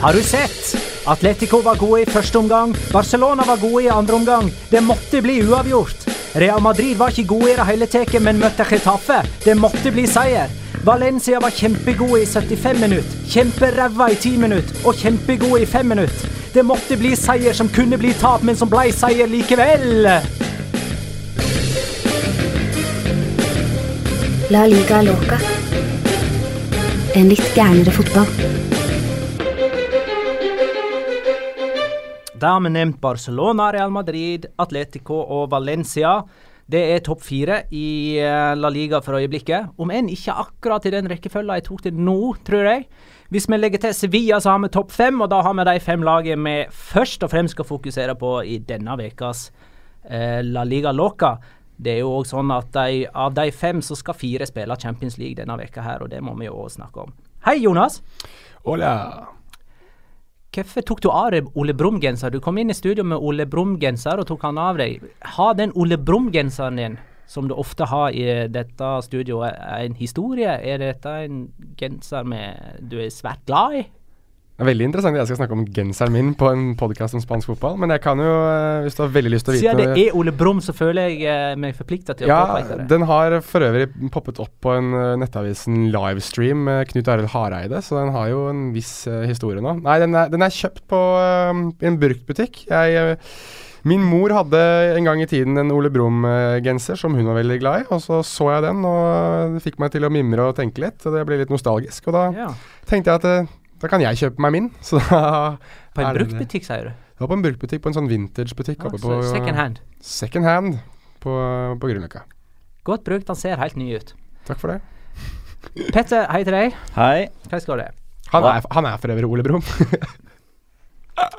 Har du sett? Atletico var gode i første omgang, Barcelona var gode i andre omgang. Det måtte bli uavgjort. Real Madrid var ikke gode i det hele tatt, men møtte Getafe. Det måtte bli seier. Valencia var kjempegode i 75 minutter, kjemperæva i 10 minutter og kjempegode i 5 minutter. Det måtte bli seier som kunne bli tap, men som ble seier likevel. La liga loca. En litt gærnere fotball. Da har vi nevnt Barcelona, Real Madrid, Atletico og Valencia. Det er topp fire i eh, La Liga for øyeblikket. Om enn ikke akkurat i den rekkefølgen jeg tok til nå, tror jeg. Hvis vi legger til Sevilla, så har vi topp fem, og da har vi de fem lagene vi først og fremst skal fokusere på i denne ukas eh, La Liga Loca. Det er jo òg sånn at de, av de fem så skal fire spille Champions League denne veka her, og det må vi jo også snakke om. Hei, Jonas. Hola. Hvorfor tok du av deg Ole Brumm-genser? Du kom inn i studio med Ole Brumm-genser og tok han av deg. Har den Ole Brumm-genseren din, som du ofte har i dette studioet, en historie? Er dette en genser med, du er svært glad i? Det er veldig interessant at jeg skal snakke om genseren min på en podkast om spansk fotball, men jeg kan jo, eh, hvis du har veldig lyst til å vite Siden det er Ole Brumm, så føler jeg eh, meg forplikta til å Ja, påpeke det. den har for øvrig poppet opp på en eh, nettavisen livestream med Knut Arild Hareide, så den har jo en viss historie nå. Nei, den er, den er kjøpt på eh, en bruktbutikk. Jeg Min mor hadde en gang i tiden en Ole Brumm-genser som hun var veldig glad i, og så så jeg den, og det fikk meg til å mimre og tenke litt, og det ble litt nostalgisk. Og da Ja. tenkte jeg at da kan jeg kjøpe meg min. Så da På en bruktbutikk, sier du? Det var på en bruktbutikk, på en sånn vintagebutikk. Ah, så second hand. Second hand på, på Grünerløkka. Godt brukt, han ser helt ny ut. Takk for det. Petter, hei til deg. Hei. Hva skal det? Han er, han er for øvrig Ole Brumm.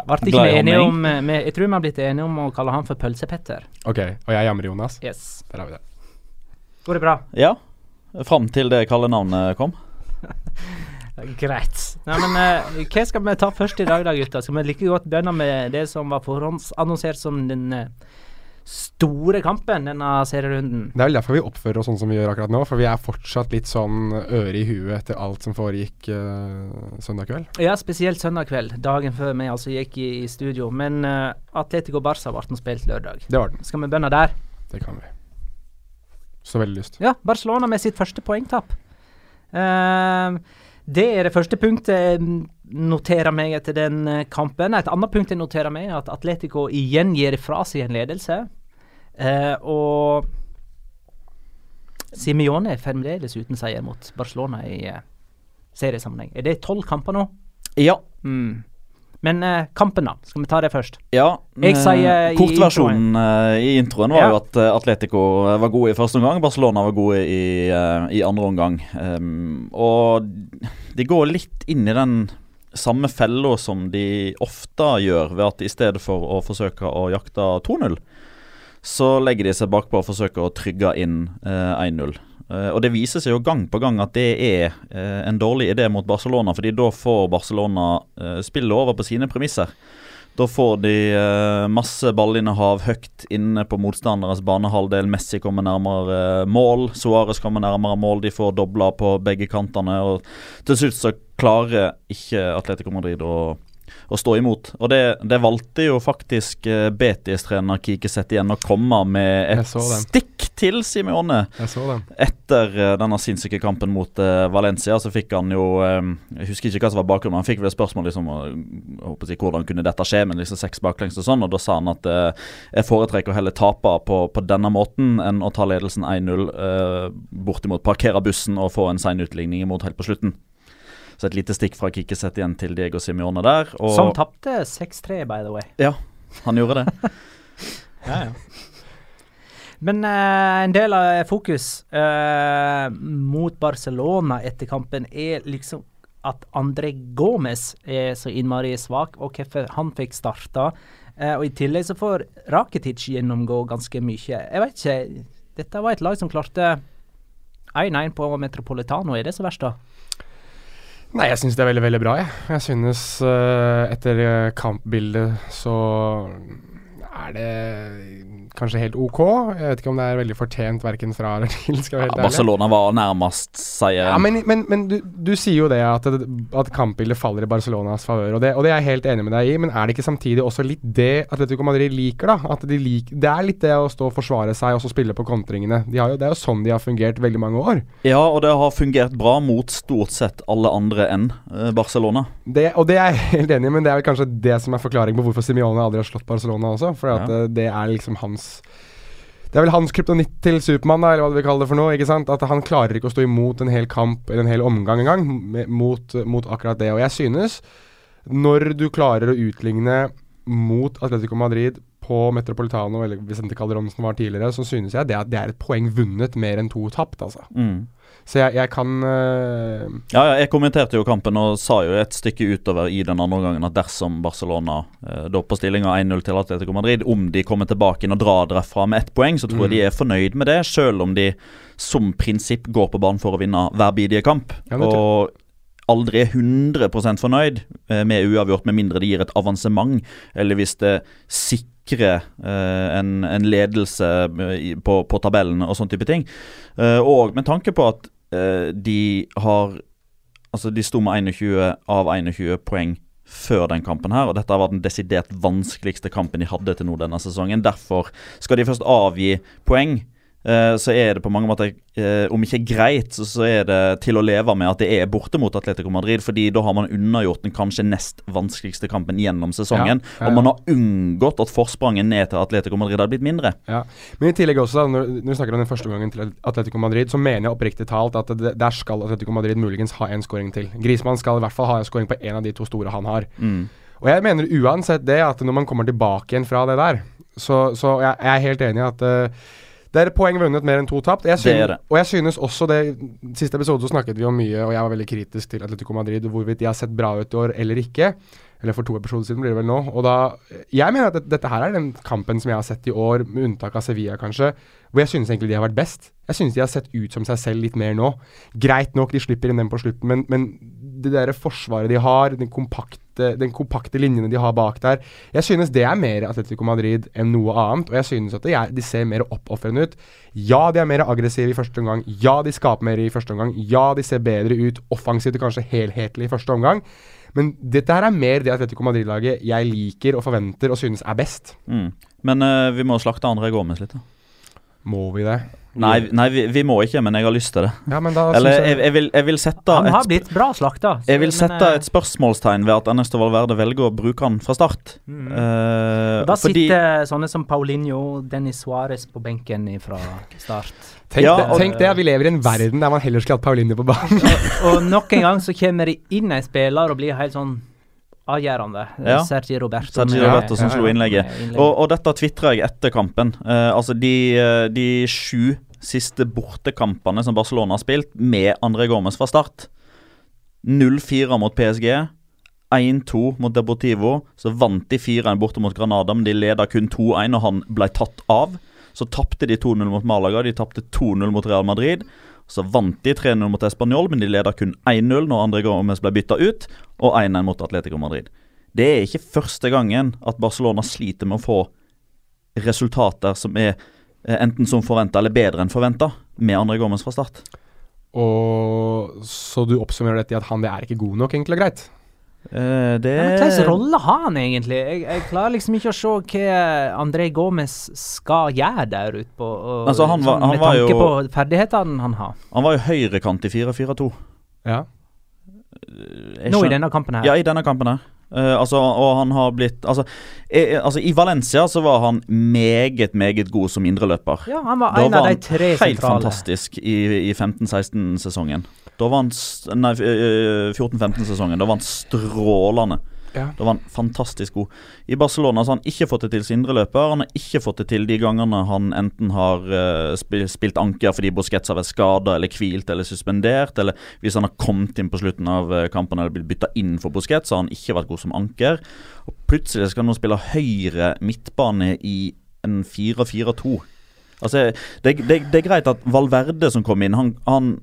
Ble ikke vi enige om med, Jeg tror vi har blitt enige om å kalle han for Pølsepetter. ok, og jeg jammer Jonas. Yes. Der har vi det. Går det bra? Ja. Fram til det kallenavnet kom. Greit. Nei, men uh, Hva skal vi ta først i dag, da, gutter? Skal vi like godt begynne med det som var forhåndsannonsert som den uh, store kampen denne serierunden? Det er vel derfor vi oppfører oss sånn som vi gjør akkurat nå, for vi er fortsatt litt sånn øre i huet etter alt som foregikk uh, søndag kveld. Ja, spesielt søndag kveld, dagen før vi altså gikk i, i studio. Men uh, Atletico Barca ble spilt lørdag. Det var den. Skal vi begynne der? Det kan vi. Så veldig lyst. Ja, Barcelona med sitt første poengtap. Eh, det er det første punktet. noterer meg etter den eh, kampen. Et annet punkt jeg noterer meg, er at Atletico igjen gir fra seg en ledelse. Eh, og Simione er fremdeles uten seier mot Barcelona i eh, seriesammenheng. Er det tolv kamper nå? Ja. Mm. Men eh, kampen, da. Skal vi ta det først? Ja, Jeg sier i Kortversjonen eh, i introen var Ja. jo at eh, Atletico var gode i første omgang, Barcelona var gode i, eh, i andre omgang. Um, og de går litt inn i den samme fella som de ofte gjør, ved at i stedet for å forsøke å jakte 2-0, så legger de seg bakpå og forsøker å trygge inn eh, 1-0. Eh, og det viser seg jo gang på gang at det er eh, en dårlig idé mot Barcelona, fordi da får Barcelona uh, spillet over på sine premisser. Da får de eh, masse ballinnehav høyt inne på motstanderes banehalvdel. Messi kommer nærmere eh, mål, Suárez kommer nærmere mål. De får dobla på begge kantene. Og til slutt så klarer ikke Atletico Madrid å, å stå imot. Og det, det valgte jo faktisk eh, Betis-trener Kike Sett igjen å komme med et stikk til Simione. Etter eh, denne sinnssyke kampen mot eh, Valencia, så fikk han jo Jeg husker ikke hva som var bakgrunnen, han fikk vel spørsmål liksom, jeg hvordan kunne dette skje, men liksom seks baklengs og sånn, og da sa han at jeg foretrekker å heller tape på, på denne måten enn å ta ledelsen 1-0, eh, bortimot parkere bussen og få en sein utligning imot helt på slutten. Så et lite stikk fra Kikkesett igjen til Diego Simione der. Og, Som tapte 6-3, by the way. Ja, han gjorde det. Men eh, en del av fokus eh, mot Barcelona etter kampen er liksom at André Gomez er så innmari svak, og hvorfor han fikk starta. Eh, og I tillegg så får Rakitic gjennomgå ganske mye. Jeg vet ikke, dette var et lag som klarte 1-1 på Metropolitano. Er det så verst, da? Nei, jeg syns det er veldig, veldig bra, jeg. Jeg synes uh, etter eh, kampbildet så er det kanskje helt OK. Jeg vet ikke om det er veldig fortjent verken fra eller til, skal jeg være helt ærlig. Barcelona var nærmest seieren. Ja, men, men, men du, du sier jo det at, at kampbildet faller i Barcelonas favør, og, det- og det er jeg helt enig med deg i, men er det ikke samtidig også litt det Atletico Madrid liker, da? At de lik, det er litt det å stå og forsvare seg og så spille på kontringene. De har jo, det er jo sånn de har fungert veldig mange år. Ja, og det har fungert bra mot stort sett alle andre enn eh, Barcelona. Det, og det er jeg helt enig i, men det er vel kanskje det som er forklaring på hvorfor Simione aldri har slått Barcelona også. For Ja. eh, det er liksom hans Det er vel hans kryptonitt til Supermann, eller hva du vil kalle det for noe. ikke sant? At han klarer ikke å stå imot en hel kamp eller en hel omgang engang mot, mot akkurat det. Og jeg synes, når du klarer å utligne mot Atletico Madrid på Metropolitano, eller Vicente Calderón som var tidligere, så synes jeg det, at det er et poeng vunnet mer enn to tapt, altså. Mm. Så jeg, jeg kan uh... Ja, ja, jeg kommenterte jo kampen og sa jo et stykke utover i den andre omgangen at dersom Barcelona uh, da på stillinga 1-0 til Atletico Madrid, om de kommer tilbake inn og drar derfra med ett poeng, så tror jeg de er fornøyd med det, selv om de som prinsipp går på banen for å vinne hver bidige kamp. Ja, og aldri er 100 fornøyd eh, med uavgjort, med mindre de gir et avansement, eller hvis det sikrer eh, en, en ledelse eh, på, på tabellen og sånne type ting. Eh, og med tanke på at de har Altså, de sto med 21 av 21 poeng før den kampen her, og dette var den desidert vanskeligste kampen de hadde til nå denne sesongen. Derfor skal de først avgi poeng. Eh, så er det på mange måter, eh, om ikke greit, så, så er det til å leve med at det er borte mot Atletico Madrid, fordi da har man unnagjort den kanskje nest vanskeligste kampen gjennom sesongen. Ja, ja, ja. Og man har unngått at forspranget ned til Atletico Madrid har blitt mindre. Ja, Men i tillegg også, da, når, når vi snakker om den første gangen til Atletico Madrid, så mener jeg oppriktig talt at det, der skal Atletico Madrid muligens ha en scoring til. Grismann skal i hvert fall ha en scoring på en av de to store han har. Mm. Og jeg mener uansett det, at når man kommer tilbake igjen fra det der, så, så jeg, jeg er helt enig i at eh, det er poeng vunnet mer enn to tapt. Jeg det. Og jeg synes også det Siste episode så snakket vi om mye, og jeg var veldig kritisk til Atletico Madrid, hvorvidt de har sett bra ut i år eller ikke. Eller for to episoder siden blir det vel nå. Og da Jeg mener at det, dette her er den kampen som jeg har sett i år, med unntak av Sevilla kanskje, hvor jeg synes egentlig de har vært best. Jeg synes de har sett ut som seg selv litt mer nå. Greit nok, de slipper inn den på slutten, men, men det der forsvaret de har, den kompakte, den kompakte linjene de har bak der Jeg synes det er mer Atletico Madrid enn noe annet, og jeg synes at er, de ser mer oppofrende ut. Ja, de er mer aggressive i første omgang. Ja, de skaper mer i første omgang. Ja, de ser bedre ut offensivt og kanskje helhetlig i første omgang. Men dette her er mer det Atletico Madrid-laget jeg liker og forventer og synes er best. Mm. Men uh, vi må slakte André Gomez litt, da. Må vi det? Nei, nei vi, vi må ikke, men jeg har lyst til det. Ja, men da Eller jeg, jeg, vil, jeg vil sette Han har et, blitt bra slakta. jeg vil sette eh, et spørsmålstegn ved at Ernesto Valverde velger å bruke han fra start. Mm. Uh, Da fordi sitter sånne som Paulinho, Dennis Suárez på benken fra start. Tenk, Ja, det, og- tenk det, vi lever i en verden der man heller skulle hatt Paulinho på banen. Og nok en gang så kommer det inn en spiller og blir helt sånn avgjørende. Ja. Sergi Roberto. Sergi Roberto som slo ja. innlegget. Og, og dette tvitra jeg etter kampen. Uh, altså de, eh, de sju siste bortekampene som Barcelona har spilt, med André Gomez fra start. 0-4 mot PSG. 1-2 mot Deportivo. Så vant de 4-1 borte mot Granada, men de leda kun 2-1 og han ble tatt av. Så tapte de 2-0 mot Malaga, de tapte 2-0 mot Real Madrid. Så vant de 3-0 mot Español, men de leda kun 1-0 når André Gomez ble bytta ut, og 1-1 mot Atletico Madrid. Det er ikke første gangen at Barcelona sliter med å få resultater som er eh, enten som forventa eller bedre enn forventa, med André Gomez fra start. Og så du oppsummerer dette i at han det er ikke god nok, enkelt og greit? Eh, det Ja, men Hvilken rolle har han egentlig? Jeg, jeg klarer liksom ikke å se hva André Gomez skal gjøre der ute på. og- Altså, han var- sånn han med var tanke jo- på ferdighetene han har. Han var jo høyrekant i 4-4-2. Ja. Jeg Nå i denne kampen her. Ja, i denne kampen her. Eh, altså, og han har blitt altså, eh, altså, I Valencia så var han meget, meget god som indreløper. Ja, han var Da en var av de tre helt sentrale. fantastisk i, i 15-16-sesongen. Da var han Nei, eh, 14-15-sesongen. Da var han strålende. Ja. Da var han fantastisk god. I Barcelona så har han ikke fått det til som indreløper. Han har ikke fått det til de gangene han enten har eh, spilt anker fordi Busquets har vært skada eller hvilt eller suspendert, eller hvis han har kommet inn på slutten av eh, kampen eller blitt bytta inn for Busquets, så har han ikke vært god som anker. Og plutselig skal han nå spille høyre midtbane i en 4-4-2. Altså, det, det, det er greit at Valverde som kom inn, han, han,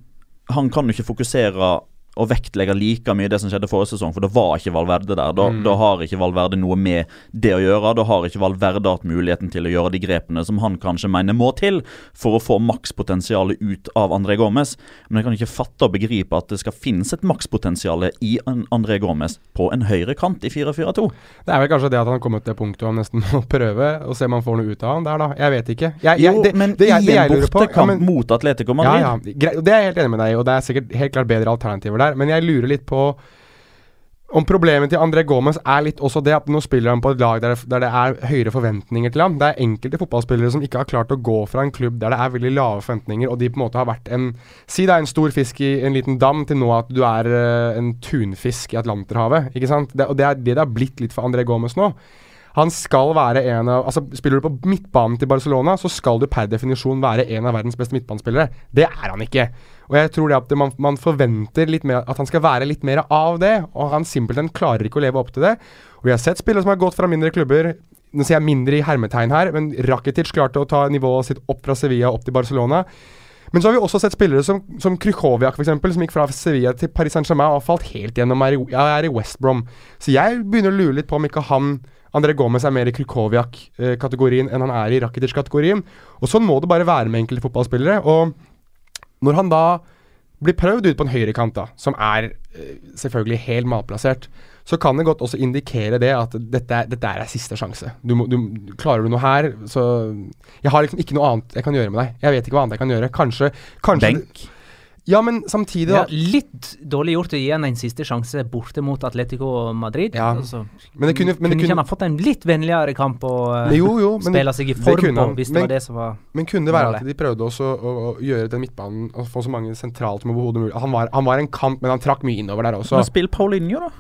han kan jo ikke fokusere og vektlegge like mye det som skjedde forrige sesong, for det var ikke Valverde der. Da, Mm. da har ikke Valverde noe med det å gjøre. Da har ikke Valverde hatt muligheten til å gjøre de grepene som han kanskje mener må til for å få makspotensialet ut av André Gomez. Men jeg kan ikke fatte og begripe at det skal finnes et makspotensial i André Gomez på en høyre kant i 4-4-2. Det er vel kanskje det at han har kommet til det punktet han nesten må prøve, og se om han får noe ut av han der, da. Jeg vet ikke. Jeg, jeg, Jo, det, men det, det i en bortekamp ja, mot Atletico Madrid ja, ja. Det er jeg helt enig med deg i, og det er sikkert helt klart bedre alternativer der. Men jeg lurer litt på om problemet til André Gomez er litt også det at nå spiller han på et lag der, det- der det er høyere forventninger til ham. Det er enkelte fotballspillere som ikke har klart å gå fra en klubb der det er veldig lave forventninger, og de på en måte har vært en Si det er en stor fisk i en liten dam, til nå at du er eh, en tunfisk i Atlanterhavet. Ikke sant? Det, og det er det det har blitt litt for André Gomez nå. Han skal være en av Altså Spiller du på midtbanen til Barcelona, så skal du per definisjon være en av verdens beste midtbanespillere. Det er han ikke. Og jeg tror det at man, man forventer litt mer at han skal være litt mer av det, og han simpelthen klarer ikke å leve opp til det. Og vi har sett spillere som har gått fra mindre klubber Nå sier jeg mindre i hermetegn her, men Rakitic klarte å ta nivået sitt opp fra Sevilla opp til Barcelona. Men så har vi også sett spillere som, som Krychowiak, eksempel, som gikk fra Sevilla til Paris Saint-Germain og har falt helt gjennom er i, er i West Brom. Så jeg begynner å lure litt på om ikke han André Gomez er mer i Krychowiak-kategorien enn han er i Rakitic-kategorien. Og sånn må det bare være med enkelte fotballspillere. Og når han da blir prøvd ut på en høyrekant, da, som er eh, selvfølgelig helt malplassert, så kan det godt også indikere det at dette, dette er siste sjanse. Du må, du, klarer du noe her, så Jeg har liksom ikke noe annet jeg kan gjøre med deg. Jeg vet ikke hva annet jeg kan gjøre. Kanskje, kanskje Benk. Ja, men samtidig, Ja, litt dårlig gjort å gi han en siste sjanse borte mot Atletico Madrid. Ja, altså, men det kunne, men det kunne ikke han ha fått en litt vennligere kamp og eh, Jo, jo, spille seg i form kunne på, hvis det Men- var det som var Men kunne det være at de prøvde også å, å gjøre den midtbanen og få så mange sentralt som overhodet mulig? Han var, han var en kamp, men han trakk mye innover der også. Men spill Paulinho, da.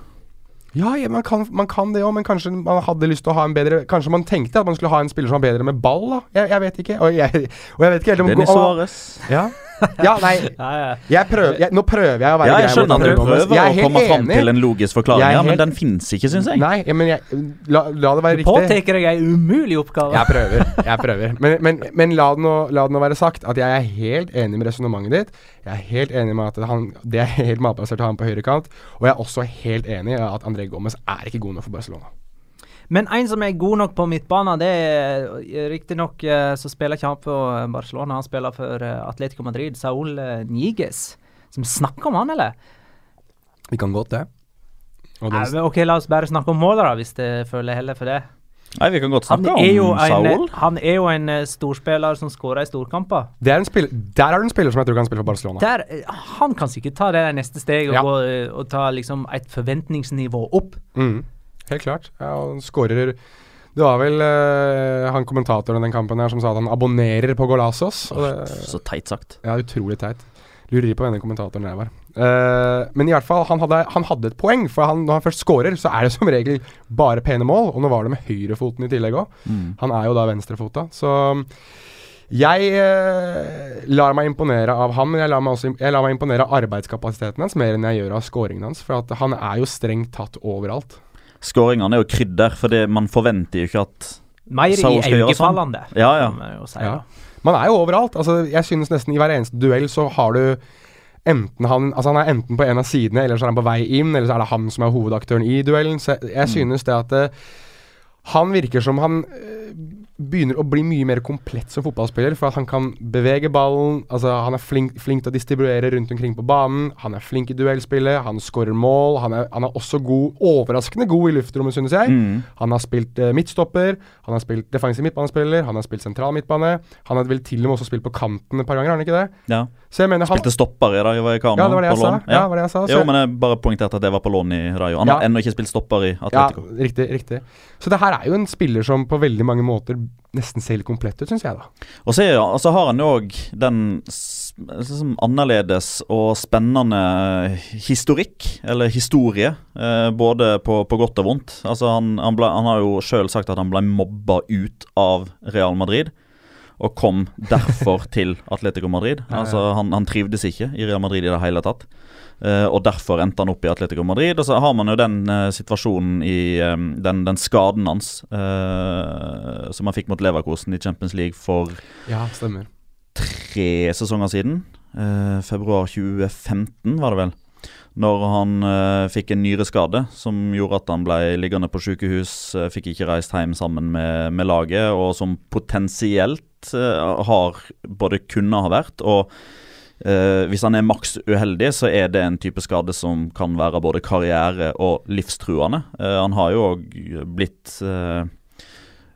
Ja, ja man, kan, man kan det òg, men kanskje man hadde lyst til å ha en bedre Kanskje man tenkte at man skulle ha en spiller som var bedre med ball, da. Jeg, jeg vet ikke. Og jeg, og jeg vet ikke helt om Dennis Suárez. Ja. ja, nei. ja, ja. Jeg prøver, jeg, nå prøver jeg å være Ja, jeg grei mot skjønner at du prøver Jeg er å helt komme fram til en logisk forklaring, Jeg er ja, men den fins ikke, syns jeg. Nei, ja, men jeg, la, la det være Du riktig. påtar deg en umulig oppgave. Jeg prøver. jeg prøver Men, men, men la, det nå, la det nå være sagt at jeg er helt enig med resonnementet ditt. Jeg er helt enig med at han, det er helt matbasert å ha ham på høyrekant. Og jeg er også helt enig i at André Gomez er ikke god nok for Barcelona. Men en som er god nok på midtbanen, det er eh, riktignok uh, så spiller ikke han for eh, Barcelona, han spiller for eh, Atletico Madrid. Saul Niges. Som snakker om han, eller? Vi kan godt det. Og Nei, men ok, la oss bare snakke om målet, da, hvis det føler heller for det. Nei, Vi kan godt Han snakke er jo om en, Saul. han er jo en eh, storspiller som skårer i storkamper. Det er der er du en spiller som jeg tror kan spille for Barcelona. Der, eh, han kan sikkert ta det neste steg og, Ja. gå, eh, og ta liksom et forventningsnivå opp. Mm. Helt klart. Ja, han skårer Det var vel uh, han kommentatoren i den kampen her som sa at han abonnerer på det, Så teit sagt. ja, utrolig teit. Lurer på hvem den kommentatoren der var. Uh, men i hvert fall, han hadde, han hadde et poeng. For han, når han først scorer, så er det som regel bare pene mål. Og nå var det med høyrefoten i tillegg òg. Mm. Han er jo da venstrefota. Så jeg eh, lar meg imponere av ham, men jeg lar meg, også, jeg lar meg imponere av arbeidskapasiteten hans mer enn jeg gjør av scoringen hans. For han er jo strengt tatt overalt. Skåringene er jo krydder, for man forventer jo ikke at Mer Saul skal gjøre sånn. Ja, ja. man si. Ja. Man er jo overalt. Altså, jeg synes nesten i hver eneste duell så har du enten han Altså han er enten på en av sidene, eller så er han på vei inn, eller så er det han som er hovedaktøren i duellen. Så jeg, jeg synes det at eh, han virker som han eh, begynner å bli mye mer komplett som fotballspiller, for at han kan bevege ballen. Altså Han er flink, flink til å distribuere rundt omkring på banen. Han er flink i duellspillet. Han skårer mål. Han er, han er også god, overraskende god i luftrommet, synes jeg. Mm. Han har spilt eh, midtstopper, han har spilt defensiv midtbanespiller, han har spilt sentral midtbane. Han har vel til og med også spilt på kanten et par ganger, har han ikke det? Ja. Så jeg mener han Spilte stopper i dag i Vallecano. Ja, det var det jeg på sa. lån. Ja, det var det jeg sa. Så Jo, men jeg bare poengterte at det var på lån i Rayo. Han har Ja. ennå ikke spilt stopper i Ja, Atletico. riktig, riktig. Så det her er jo en spiller som på veldig mange måter nesten ser litt komplett ut, syns jeg, da. Og så, er, og så har han òg den liksom annerledes og spennende historikk, eller historie, eh, både på, på godt og vondt. Altså han, han, ble, han har jo sjøl sagt at han ble mobba ut av Real Madrid. Og kom derfor til Atletico Madrid. Ja, ja. Altså han, han trivdes ikke i Real Madrid i det hele tatt. Eh, og derfor endte han opp i Atletico Madrid. Og så har man jo den eh, situasjonen i den, den skaden hans eh, som han fikk mot Leverkosen i Champions League for Ja, tre sesonger siden. Februar 2015, var det vel. Når han uh, fikk en nyreskade som gjorde at han ble liggende på sykehus, uh, fikk ikke reist hjem sammen med, med laget, og som potensielt uh, har både kunne ha vært og eh, hvis han er maks uheldig, så er det en type skade som kan være både karriere- og livstruende. Uh, han har jo òg blitt eh,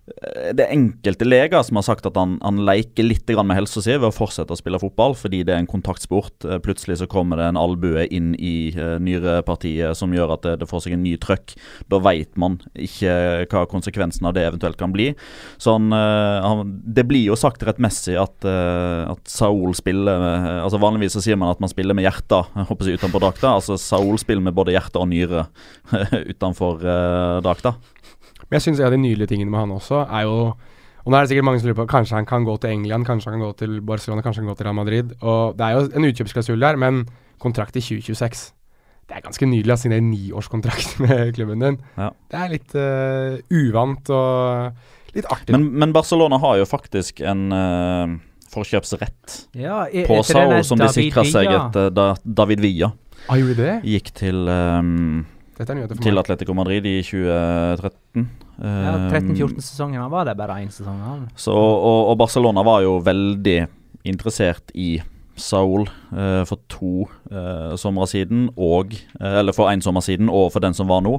det er enkelte leger som har sagt at han, han leker litt med helsa si ved å fortsette å spille fotball, fordi det er en kontaktsport. Eh, Plutselig så kommer det en albue inn i eh, nyrepartiet som gjør at det, det får seg en ny trøkk. Da veit man ikke hva konsekvensen av det eventuelt kan bli. Så han, eh, han, Det blir jo sagt rettmessig at, eh, at Saul spiller med, altså Vanligvis så sier man at man spiller med hjertet håper jeg, utenpå drakta. Altså Saul spiller med både hjerte og nyre utenfor eh, drakta. Men jeg syns en av de nydelige tingene med han også er jo Og nå er det sikkert mange som lurer på Kanskje han kan gå til England, kanskje han kan gå til Barcelona, kanskje han kan gå til Real Madrid. Og det er jo en utkjøpsklausul der, men kontrakt i 2026 Det er ganske nydelig å signere niårskontrakt med klubben din. Ja. Det er litt uh, uvant og litt artig. Men, men Barcelona har jo faktisk en uh, forkjøpsrett Ja, e- på Sao, som de David sikra seg Villa. etter da, David Villa ah, gjorde det? gikk til, um, Dette er nyheter for til. Atletico Madrid i 2013. Ja, Um, 13-14-sesongen. Han var der bare én sesong. Så, og, og Barcelona var jo veldig interessert i Saul eh, for to eh, somre siden, og eh, Eller for én sommer siden, og for den som var nå.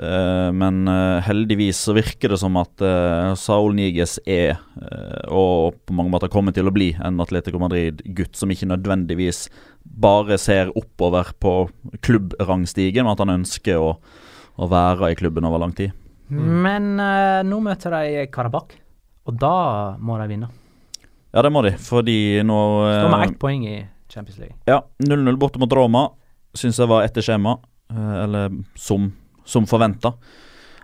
Eh, men eh, heldigvis så virker det som at eh, Saul Niges er, og på mange måter kommer til å bli, en Atletico Madrid-gutt som ikke nødvendigvis bare ser oppover på klubbrangstigen, men at han ønsker å, å være i klubben over lang tid. Men eh, nå møter de Karabakh, og da må de vinne. Ja, det må de, fordi nå Står har eh, ett poeng i Champions League. Ja, 0-0 borte mot Roma syns jeg var etter skjema, eller som, som forventa.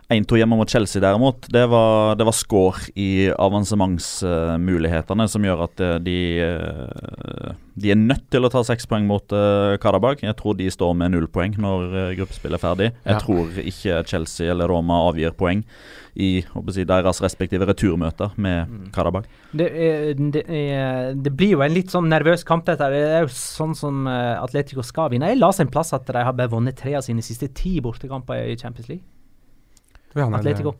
1-2 hjemme mot Chelsea derimot, det var, det var score i avansementsmulighetene som gjør at eh, de, eh, de er nødt til å ta seks poeng mot uh, Karabakh. Jeg tror de står med null poeng når gruppespillet er ferdig. Jeg Ja. tror ikke Chelsea eller Roma avgir poeng i si, deres respektive returmøter med Karabakh. Det, er, det, er, det blir jo en litt sånn nervøs kamp, dette. Det er jo sånn som eh, Atletico skal vinne. Jeg seg en plass at de har bare vunnet tre av sine siste ti bortekamper i Champions League. Ja, nei, Atletico.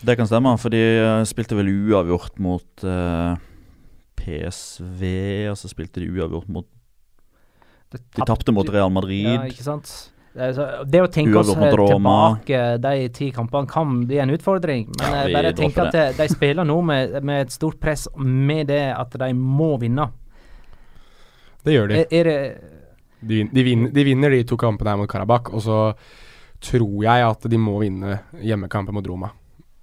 Det kan stemme, for de eh, spilte vel uavgjort mot uh, PSV, og så spilte de uavgjort mot De tapte mot Real Madrid. Ja, ikke sant? Det, er så- det å tenke oss Roma. tilbake de ti kampene kan bli en utfordring. Men Ja, jeg bare tenker at de, de spiller nå med, med et stort press, med det at de må vinne. Det gjør de. Er, er det De, de, vinner, de vinner de to kampene her mot Karabakh, og så tror jeg at de må vinne hjemmekampen mot Roma.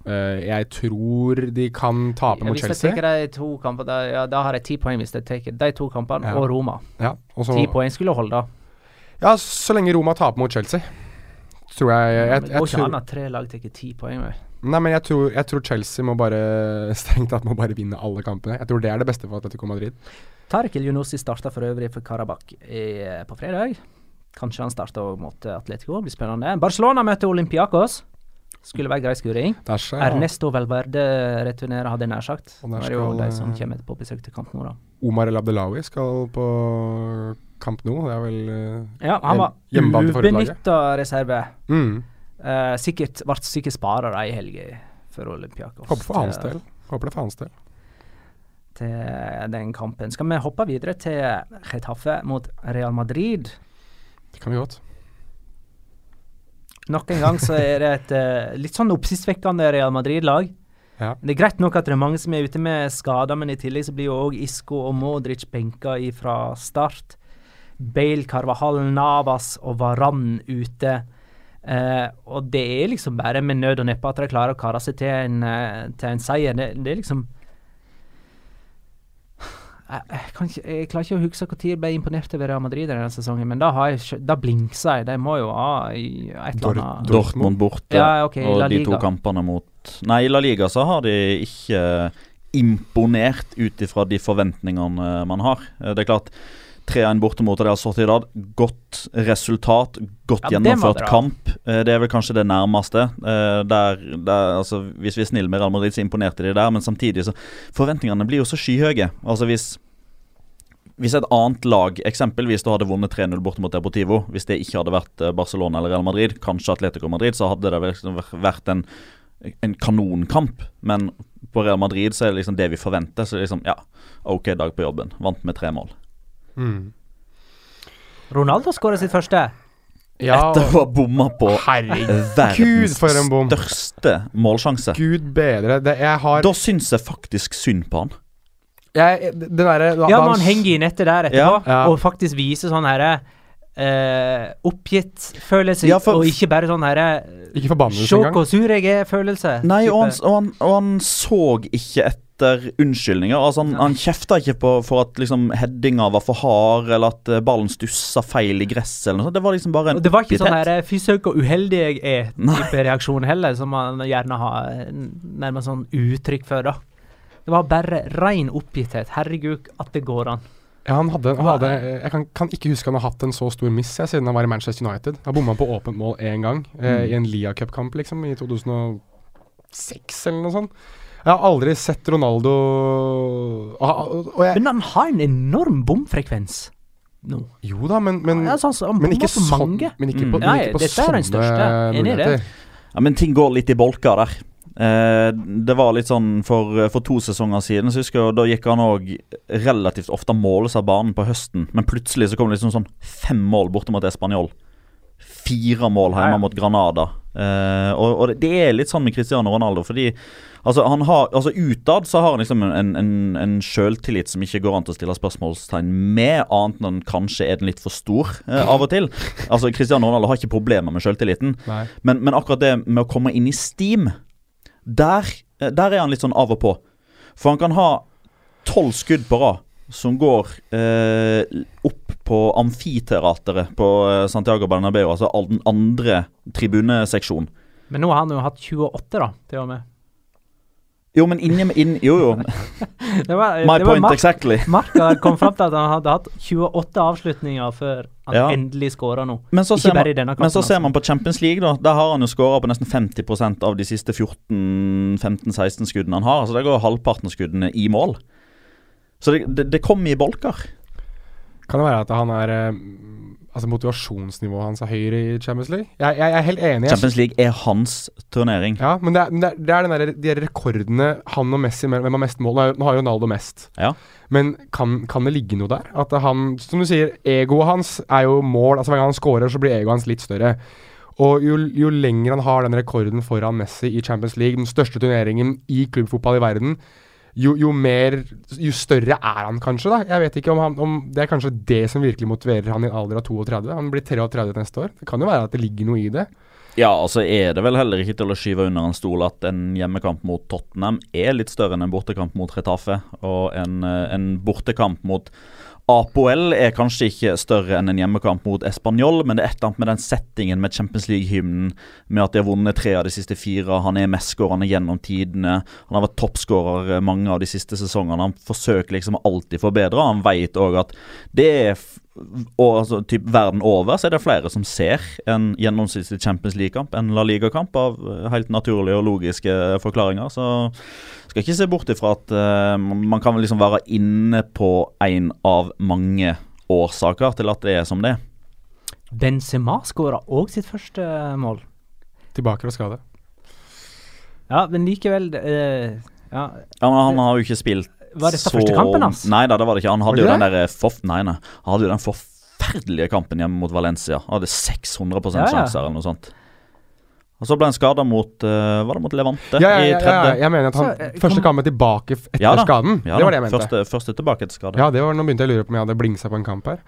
Uh, jeg tror de kan tape mot Chelsea. Hvis jeg tar de to kampene, da, ja, da har jeg ti poeng hvis jeg tar de to kampene, Ja. og Roma. Ja, Ti poeng skulle holde. Ja, så lenge Roma taper mot Chelsea, tror jeg jeg, jeg, det går ikke an at tre lag tar ti poeng. Med. Nei, men jeg tror, jeg tror Chelsea må bare strengt tatt må bare vinne alle kampene. Jeg tror det er det beste for Atletico Madrid. Tarkel Junossi starta for øvrig for Karabakh på fredag. Kanskje han starter mot Atletico, blir spennende. Barcelona møter Olympiakos. Skulle være grei skuring. Ja. Ernesto Valverde returnerer, hadde jeg nær sagt. Og der skal, det jo de som eh, kommer på besøk til kamp nå, da. Omar El Abdelawi skal på kamp nå. Det er vel eh, Ja, han var ubenytta reserve. mm. Uh, sikkert ble sikkert spara i helga for Olympiakos. Håper for hans del. Håper det for hans del. Til den kampen. Skal vi hoppe videre til Chetaffe mot Real Madrid? Det kan vi godt. Nok en gang så er det et uh, litt sånn oppsiktsvekkende Real Madrid-lag. Ja. Det er greit nok at det er mange som er ute med skader, men i tillegg så blir jo òg Isco og Modric benka fra start. Bale, Carvahall, Navas og Varan ute. Uh, og det er liksom bare med nød og neppe at de klarer å kare seg til en, uh, til en seier. Det, det er liksom jeg, ikke, jeg klarer ikke å huske når jeg ble imponert over Real Madrid denne sesongen, men da, har jeg, da blinksa jeg. De må jo ha et eller annet Dor- Dortmund borte, Ja, okay, og de to kampene mot Nei, i La Liga så har de ikke imponert ut ifra de forventningene man har. Eh, Det er klart 3-1 borte mot Real Sociedad. Godt resultat, godt Ja, gjennomført kamp. Eh, Det er vel kanskje det nærmeste. Eh, Der, der, altså, hvis vi er snille med Real Madrid, så imponerte de der, men samtidig så Forventningene blir jo så skyhøye. Altså hvis hvis et annet lag eksempelvis da hadde vunnet 3-0 borte mot Deportivo, hvis det ikke hadde vært eh, Barcelona eller Real Madrid, kanskje Atletico Madrid, så hadde det liksom vært en, en kanonkamp. Men på Real Madrid så er det liksom det vi forventer. Så liksom, ja, OK dag på jobben. Vant med tre mål. Mm. Ronaldo skåra sitt første. Ja, Etter å ha bomma på verdens for en bom. største målsjanse. Gud bedre. Det, jeg har Da syns jeg faktisk synd på han. jeg, det der, da- Ja, man henger i nettet der etterpå. Ja. og faktisk viser sånn herre eh, oppgitt følelse, Ja, for- og ikke bare sånn herre Ikke forbannelse Se hvor sur jeg er-følelse. Nei, og han, og, han, og han så ikke etter unnskyldninger. Altså Han, han kjefta ikke på for at liksom headinga var for hard, eller at eh, ballen stussa feil i gresset. eller noe sånt. Det var liksom bare en oppgitthet. det var ikke sånn herre 'fy søren hvor uheldig jeg er-type reaksjon heller, som man gjerne har eh, nærmest sånn uttrykk for, da. Det var bare rein oppgitthet. Herregud, at det går an. Ja, han hadde, han hadde Jeg kan, kan ikke huske han har hatt en så stor miss jeg, siden han var i Manchester United. Han bomma på åpent mål én gang, eh, Mm. i en Lia Cup-kamp, liksom, i 2006 eller noe sånt. Jeg har aldri sett Ronaldo og jeg, Men han har en enorm bomfrekvens nå. Jo da, men, men, Ja, altså, han men ikke på sånn. mange. Men ikke Mm. men ikke på dette er den sånne største. Enig i det. muligheter. Ja, Men ting går litt i bolker der. Eh, det var litt sånn for, for to sesonger siden, så husker jeg, da gikk han òg relativt ofte måles av banen på høsten. Men plutselig så kom det liksom sånn fem mål borte mot Español. Fire mål hjemme Ja, ja. mot Granada. Eh, og, og det, det er litt sånn med Cristiano Ronaldo, fordi altså, han har, altså utad så har han liksom en, en, en sjøltillit som ikke går an til å stille spørsmålstegn med, annet enn kanskje er den litt for stor eh, av og til. Altså Cristiano Ronaldo har ikke problemer med sjøltilliten. Men, men akkurat det med å komme inn i Steam, der, eh, der er han litt sånn av og på. For han kan ha tolv skudd på rad som går eh, opp på amfiteateret på eh, Santiago Bernabeu, altså den andre tribuneseksjonen. Men nå har han jo hatt 28, da, til og med. Jo, men inni inn, Jo, jo. Det var, My det var point Mark, exactly. Mark kom fram til at han hadde hatt 28 avslutninger før han Ja. endelig skåra nå. Men så, Ikke ser man, bare i denne kampen, men så ser altså. man på Champions League, da. Der har han jo skåra på nesten 50% av de siste 14-15-16 skuddene han har. Altså Der går halvparten av skuddene i mål. Så det, det, det kommer i bolker. Kan det være at han er eh, altså motivasjonsnivået hans er høyere i Champions League. Jeg, jeg, jeg er helt enig. Champions League er hans turnering. Ja, men det er, det er, det er den der, de rekordene han og Messi Hvem har mest mål? Nå har- jo Ronaldo mest. Ja. Men kan, kan det ligge noe der? At han, som du sier, egoet hans er jo mål. Altså Hver gang han scorer, så blir egoet hans litt større. Og jo, jo lenger han har den rekorden foran Messi i Champions League, den største turneringen i klubbfotball i verden, jo, jo mer Jo større er han kanskje, da. Jeg vet ikke om, han, om det er kanskje det som virkelig motiverer han i en alder av 32. Han blir 33 neste år. Det kan jo være at det ligger noe i det. Ja, altså er det vel heller ikke til å skyve under en stol at en hjemmekamp mot Tottenham er litt større enn en bortekamp mot Retafe. Og en, eh, en bortekamp mot Apoel er kanskje ikke større enn en hjemmekamp mot Español, men det er et eller annet med den settingen med Champions League-hymnen, med at de har vunnet tre av de siste fire. Han er mestskårende gjennom tidene. Han har vært toppskårer eh, mange av de siste sesongene. Han forsøker liksom alltid forbedre. Han vet òg at det er og altså, typ verden over så er det flere som ser en gjennomsnittlig Champions League-kamp, en La Liga-kamp, av eh, helt naturlige og logiske forklaringer. Så skal ikke se bort ifra at uh, man kan liksom være inne på en av mange årsaker til at det er som det er. Benzema skåra òg sitt første mål. Tilbake fra skade. Ja, men likevel uh, ja. Ja, men Han har jo ikke spilt Var dette første kampen hans? Nei da, det var det ikke. Han hadde det jo den der forf nei, nei. Han hadde jo den forferdelige kampen hjemme mot Valencia. Han hadde 600 Ja, ja. sjanser eller noe sånt. Og så ble han skada mot uh, Var det mot Levante Ja, ja, i ja, ja, tredje? jeg mener at han Så, eh, første kampen tilbake etter Ja skaden. Ja det var det jeg mente. Første, første tilbake etter skade. Ja, det var, nå begynte jeg å lure på om jeg hadde blingsa på en kamp her.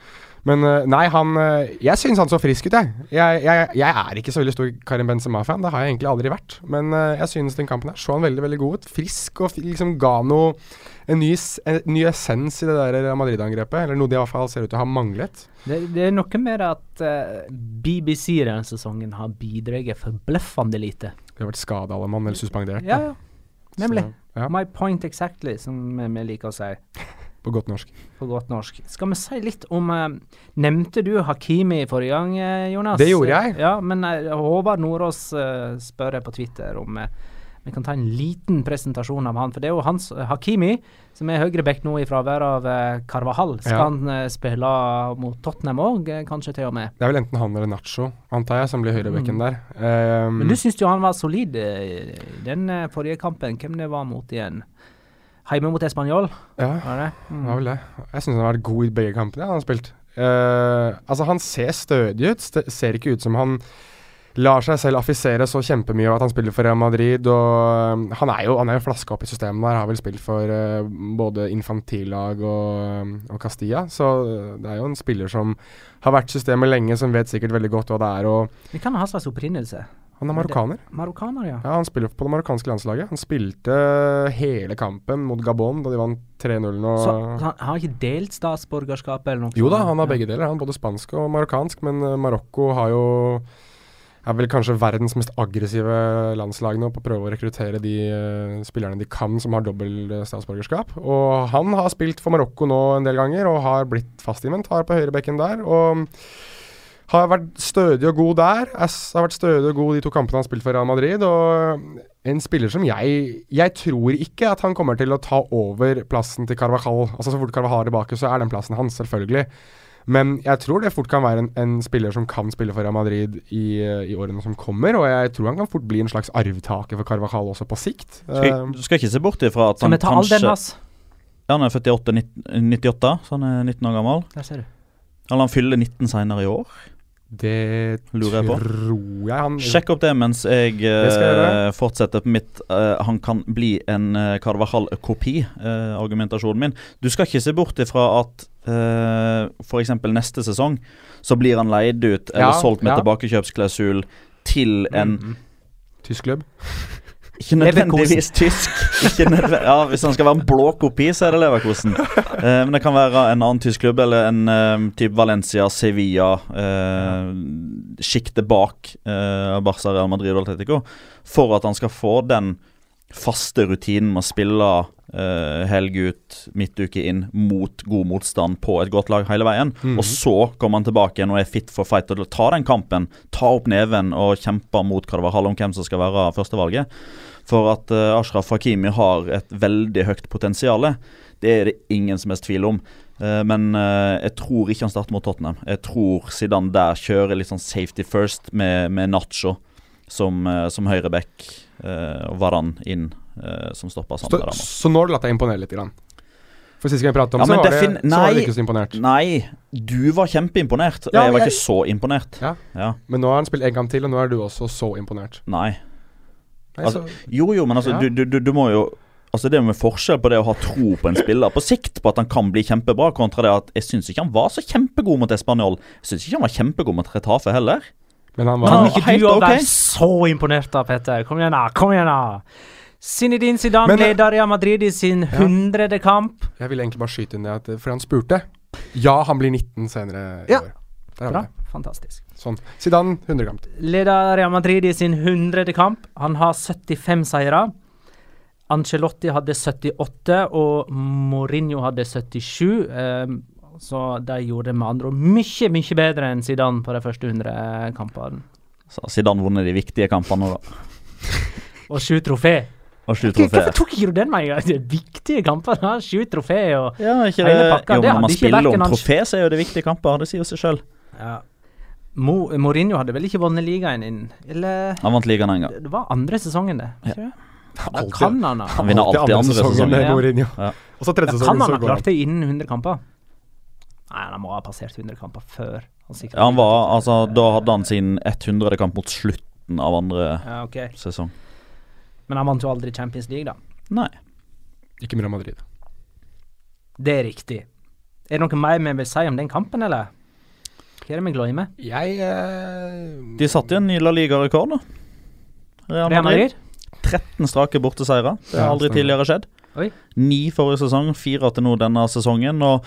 Men eh, nei, han eh, Jeg syns han så frisk ut, jeg. Jeg, jeg. jeg er ikke så veldig stor Karim Benzema-fan, det har jeg egentlig aldri vært. Men eh, jeg synes den kampen her så han veldig veldig god ut. Frisk og liksom ga noe en ny, en ny essens i det der Madrid-angrepet. Eller noe de i hvert fall ser ut til å ha manglet. Det, det er noe med at BBC denne sesongen har bidratt forbløffende lite. De har vært skada alle mann, eller suspendert. Ja, ja. Nemlig. Så, ja, My point exactly, som vi liker å si på godt norsk. på godt norsk. Skal vi si litt om eh, Nevnte du Hakimi forrige gang, eh, Jonas? Det gjorde jeg. Ja, men eh, Håvard Nordås eh, spør jeg på Twitter om eh, vi kan ta en liten presentasjon av han. For det er jo hans Hakimi, som er høyreback nå i fravær av Carvahall. Skal Ja. han spille mot Tottenham òg, kanskje til og med? Det er vel enten han eller Nacho, antar jeg, som blir høyrebekken der. Um, Men du syns jo han var solid i den forrige kampen. Hvem det var mot igjen? Heime mot Español, ja, var det? det Mm. var vel det. Jeg syns han har vært god i begge kampene han har spilt. Uh, altså, han ser stødig ut. St ser ikke ut som han lar seg selv affisere så kjempemye av at han spiller for Real Madrid. Og um, han er jo han er jo flaska opp i systemet der. Har vel spilt for uh, både infantillag og, og Castilla. Så uh, det er jo en spiller som har vært systemet lenge, som vet sikkert veldig godt hva det er. Og Vi kan ha slags opprinnelse. Han er marokkaner. Marokkaner, ja. Ja, Han spiller på det marokkanske landslaget. Han spilte hele kampen mot Gabon da de vant 3-0. nå. Så han har ikke delt statsborgerskapet eller noe? Jo da, han har Ja. begge deler. Han er Både spansk og marokkansk. Men eh, Marokko har jo er vel kanskje verdens mest aggressive landslag nå på å prøve å rekruttere de uh, spillerne de kan som har dobbelt eh, statsborgerskap. Og han har spilt for Marokko nå en del ganger og har blitt fast inventar på høyrebekken der. Og har vært stødig og god der. Ass har vært stødig og god de to kampene han har spilt for Real Madrid. Og en spiller som jeg Jeg tror ikke at han kommer til å ta over plassen til Carvajal. Altså Så fort Carvajal er tilbake, så er den plassen hans, selvfølgelig. Men jeg tror det fort kan være en, en spiller som kan spille for Real Madrid i, eh, i årene som kommer. Og jeg tror han kan fort bli en slags arvtaker for Carvajal også på sikt. Skal, Eh, du skal ikke se bort ifra at han vi ta den, ass? Ja, Han er født i 98, så han er 19 år gammel. Der ser du. Eller han fyller 19 senere i år. Det Lurer jeg på. tror jeg han Sjekk opp det mens jeg eh, Det jeg fortsetter på mitt uh, Han kan bli en uh, Carvajal-kopi'-argumentasjonen argumentasjonen min. Du skal ikke se bort ifra at uh, f.eks. neste sesong så blir han leid ut eller Ja, solgt med ja. tilbakekjøpsklausul til en Mhm. Tysk klubb. Ikke nødvendigvis tysk. Ikke nødvendigvis. ja, Hvis han skal være en blå kopi, så er det Leverkosen. Eh, men det kan være en annen tysk klubb, eller en eh, type Valencia, Sevilla, eh, sjiktet bak eh, Barca, Real Madrid og Atletico, for at han skal få den faste rutinen med å spille eh, helg ut, midtuke inn, mot god motstand på et godt lag hele veien. Mm. Og så kommer han tilbake igjen og er fit for fight og tar den kampen. Ta opp neven og kjemper mot Carvajal om hvem som skal være førstevalget. For at uh, Ashraf Hakimi har et veldig høyt potensial. Det er det ingen som helst tvil om. Uh, men uh, jeg tror ikke han starter mot Tottenham. Jeg tror Zidane der kjører litt sånn safety first med, med Nacho som, uh, som høyreback og Varan inn som stoppa med Ramos. så nå har du latt deg imponere litt? Grann. For Sist gang vi pratet om Ja, så, men var det, defin- så var du ikke så imponert. Nei, du var kjempeimponert. Ja, jeg var jeg- ikke så imponert. Ja. Ja. Men nå har han spilt en kamp til, og nå er du også så imponert. Nei. Nei, Altså, så, Jo, jo, men altså, Ja. du, du, du, du må jo Altså Det er jo forskjell på det å ha tro på en spiller på sikt, på at han kan bli kjempebra, kontra det at jeg syns ikke han var så kjempegod mot Español. Jeg syns ikke han var kjempegod mot Retafe heller. men han var Ja, ikke helt du òg ok. så imponert da, Petter? Kom igjen, da. Kom igjen, da. Zinedine Zidane Men- leder Real Madrid i sin hundrede kamp. Jeg ville egentlig bare skyte inn det, at, for han spurte. Ja, han blir 19 senere i Ja. år. Der Bra. Fantastisk. Sånn. Zidane, 100 kamp. Leder Real Madrid i sin hundrede kamp. Han har 75 seire. Ancelotti hadde 78, og Mourinho hadde 77. Um, så de gjorde med andre ord mye, mye bedre enn Zidane på de første 100 kampene. Så har Zidane vunnet de viktige kampene, da. Og sju trofé. Og sju Hvorfor tok ikke du den med en gang? Det er viktige kamper. da. Sju trofé og Ja, ikke Hele det. pakka, Jo, det når man spiller om trofé, så er jo det viktige kamper. Det sier seg sjøl. ja. Mo, Mourinho hadde vel ikke vunnet ligaen inn? Eller Han vant ligaen en gang. Det var andre sesongen, det. ikke det? Da kan han ha Han vinner alltid andre sesongen. med Ja. Ja. Og så tredje sesongen, kan han ha klart det innen 100 kamper. Nei, han må ha passert 100 kamper før. Han, Ja, han var, altså, da hadde han sin 100. kamp mot slutten av andre ja, okay. sesong. Men han vant jo aldri Champions League, da. Nei. Ikke med Real Madrid. Det er riktig. Er det noe mer vi vil si om den kampen, eller? Hva er det vi glemmer? Jeg uh, De satte jo en ny La Liga-rekord, da. Real Real Madrid. Madrid? 13 strake borteseire. Det har aldri tidligere skjedd. Oi. Ni forrige sesong, fire til nå denne sesongen. Og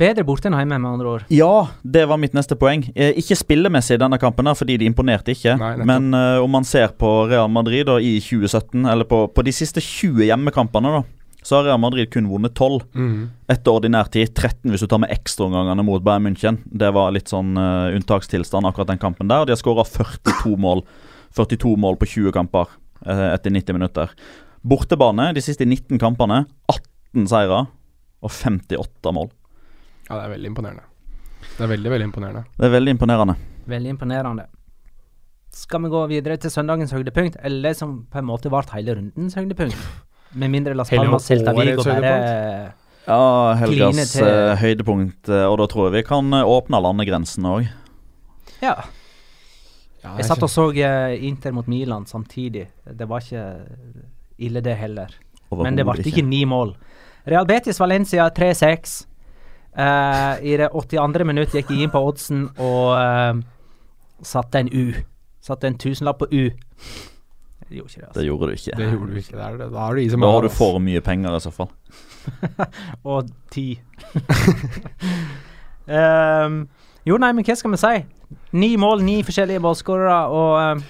Bedre borte enn hjemme, med andre ord. ja, det var mitt neste poeng. Eh, ikke spillemessig i denne kampen, fordi de imponerte ikke. Nei. Men uh, om man ser på Real Madrid da, i 2017, eller på, på de siste 20 hjemmekampene, da, så har Real Madrid kun vunnet 12 mm. etter ordinær tid. 13 hvis du tar med ekstraomgangene mot Bayern München. Det var litt sånn uh, unntakstilstand akkurat den kampen der. De har skåra 42 mål 42 mål på 20 kamper uh, etter 90 minutter. Bortebane de siste 19 kampene 18 seire og 58 mål. Ja, det er veldig imponerende. Det er veldig, veldig imponerende. Det er veldig imponerende. Veldig imponerende. Skal vi gå videre til søndagens høydepunkt, eller som på en måte ble hele rundens høydepunkt? Med mindre Las Palmas Celta Vigo bare Ja, helgas til- eh, høydepunkt, eh, og da tror jeg vi kan eh, åpne landegrensene òg. Ja. Ja, Jeg satt og så Inter mot Milan samtidig. Det var ikke ille, det heller. Men det ble ikke ni mål. Real Betis Valencia 3-6. Eh, I det 82. minutt gikk jeg inn på oddsen og uh, satte en U. Satte en tusenlapp på U. Jeg gjorde ikke det, Det altså. gjorde du ikke. Det gjorde du ikke. Det er, det. Da har du Da har du for mye penger, i så fall. Og ti. um, jo, nei, men hva skal vi si? Ni mål, ni forskjellige målskårere, og ehm,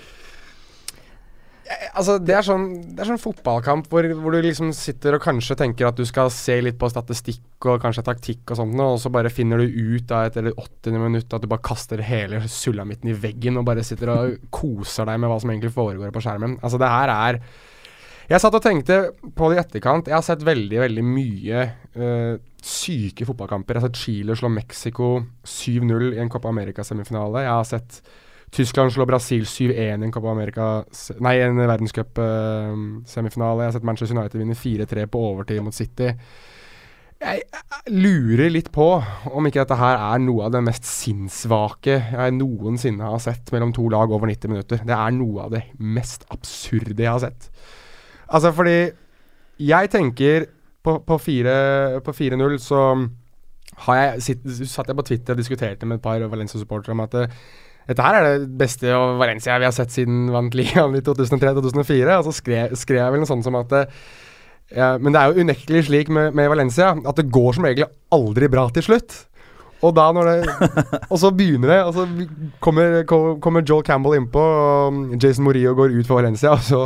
Altså, det er sånn, det er sånn fotballkamp hvor, hvor du liksom sitter og kanskje tenker at du skal se litt på statistikk og kanskje taktikk og sånt, og så bare finner du ut da eller 80. minutt at du bare kaster hele sulamitten i veggen og bare sitter og koser deg med hva som egentlig foregår på skjermen. Altså, det her er Jeg satt og tenkte på det i etterkant. Jeg har sett veldig, veldig mye øh, syke fotballkamper. Jeg har sett Chile slå Mexico 7-0 i en Copa America-semifinale. Jeg har sett Tyskland slår Brasil 7-1 i en Copa America, nei, en verdenscupsemifinale. jeg har sett Manchester United vinne 4-3 på overtid mot City. Jeg, lurer litt på om ikke dette her er noe av det mest sinnssvake jeg noensinne har sett mellom to lag over 90 minutter. Det er noe av det mest absurde jeg har sett. Altså, fordi jeg tenker på, på 4-0 så har jeg satt jeg på Twitter og diskuterte med et par Valencia-supportere om at det, dette her er det beste Valencia vi har sett siden vant ligaen i 2003-2004. Og så skrev, skrev jeg vel noe sånt som at eh, ja, Men det er jo unektelig slik med, med Valencia at det går som regel aldri bra til slutt. Og da når det Og så begynner det, og så kommer, kommer Joel Campbell innpå, og Jason Morillo går ut for Valencia, og så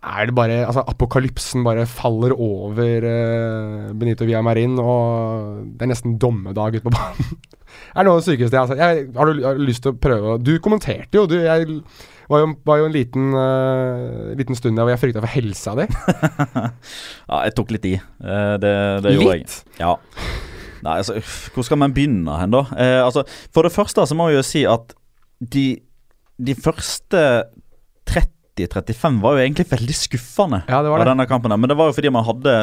er det bare Altså, apokalypsen bare faller over uh, Benito Villamarin, og det er nesten dommedag ute på banen. det er noe av det sykeste jeg har sett. Jeg, har, du, har lyst til å prøve Du kommenterte jo, du. Jeg var jo, var jo en liten, uh, liten stund der hvor jeg frykta for helsa di. Ja, jeg tok litt i. Uh, det, det gjorde jeg. Litt? Ja. Nei, altså, uff, Hvor skal man begynne hen, da? Eh, altså, for det første så må jeg jo si at de, de første 30-35 var jo egentlig veldig skuffende Ja, det var av denne kampen. Men det var jo fordi man hadde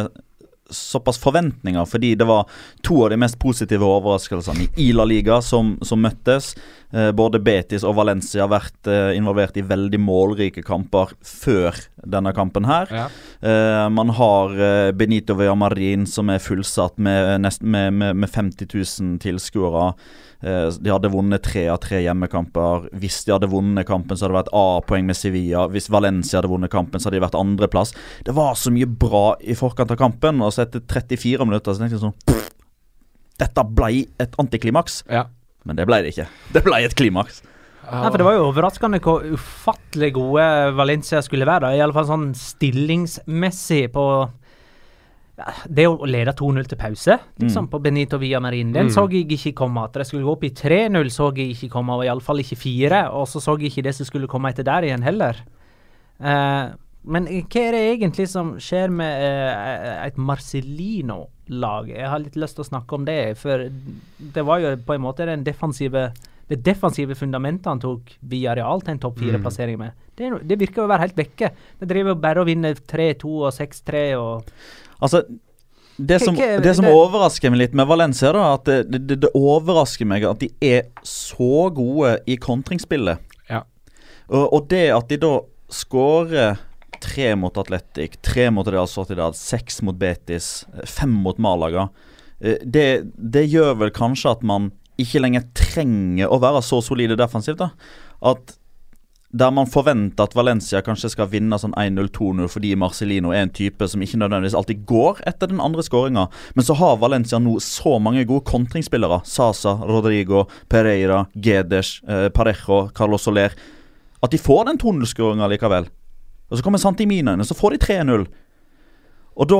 såpass forventninger, fordi det var to av de mest positive overraskelsene i La Liga som, som møttes. Eh, både Betis og Valencia har vært eh, involvert i veldig målrike kamper før denne kampen her. Ja. Eh, man har Benito Villamarin som er fullsatt med, nest, med, med, med 50 000 tilskuere. Eh, de hadde vunnet tre av tre hjemmekamper. Hvis de hadde vunnet kampen, så hadde det vært A-poeng med Sevilla. Hvis Valencia hadde vunnet kampen, så hadde de vært andreplass. Det var så mye bra i forkant av kampen, og så etter 34 minutter så tenkte jeg sånn pff, Dette ble et antiklimaks. Ja. Men det ble det ikke. Det ble et klimaks. Nei, for Det var jo overraskende hvor ufattelig gode Valencia skulle være. da, Iallfall sånn stillingsmessig på ja, Det å lede 2-0 til pause liksom, på Benito Via Marin, den Mm. så jeg ikke komme. At det skulle gå opp i 3-0, så jeg ikke komme, og iallfall ikke 4. Og så så jeg ikke det som skulle komme etter der igjen heller. Uh, men hva er det egentlig som skjer med uh, et Marcellino-lag? Jeg har litt lyst til å snakke om det, for det var jo på en måte den defensive det defensive fundamentet han tok via Real til en topp fire-plassering med. Det, det virker å være helt vekke. Det driver bare og vinner 3-2 og 6-3 og Altså, det som, det som overrasker meg litt med Valencia, da, at det, det, det overrasker meg at de er så gode i kontringsspillet. Ja. Og, og det at de da skårer tre mot Atletic, tre mot Real Sociedad, seks mot Betis, fem mot Malaga, eh, det, det gjør vel kanskje at man ikke lenger trenger å være så solide defensivt. da At der man forventer at Valencia kanskje skal vinne sånn 1-0-2-0 fordi Marcelino er en type som ikke nødvendigvis alltid går etter den andre skåringa. Men så har Valencia nå så mange gode kontringsspillere. Sasa, Rodrigo, Pereira, Gedes, eh, Parejo, Carlos Soler. At de får den 2-0-skåringa likevel. Og så kommer Santimina inn, og så får de 3-0. Og da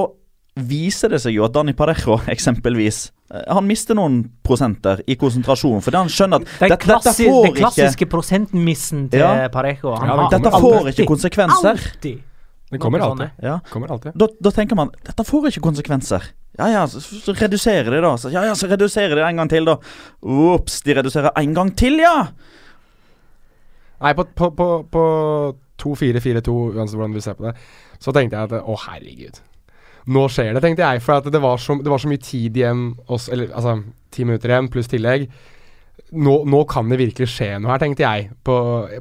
viser det seg jo at Dani Parejo eksempelvis eh, Han mister noen prosenter i konsentrasjonen. fordi han skjønner at Den, dette, dette får den ikke klassiske prosentmissen til Ja. Parejo. Han Ja, Dette får alltid- ikke konsekvenser. Alltid. Det kommer alltid. Ja. Kommer alltid. Da, da tenker man dette får ikke konsekvenser. Ja ja, så, så reduserer de, da. Så, ja ja, så reduserer de en gang til, da. Ops, de reduserer en gang til, ja! Nei, på, på, på, på 2-4-4-2, uansett hvordan du ser på det, så tenkte jeg at å, herregud. Nå skjer det, tenkte jeg. For at det var så, det var så mye tid igjen, også, eller altså ti minutter igjen pluss tillegg. Nå, nå kan det virkelig skje noe her, tenkte jeg. På,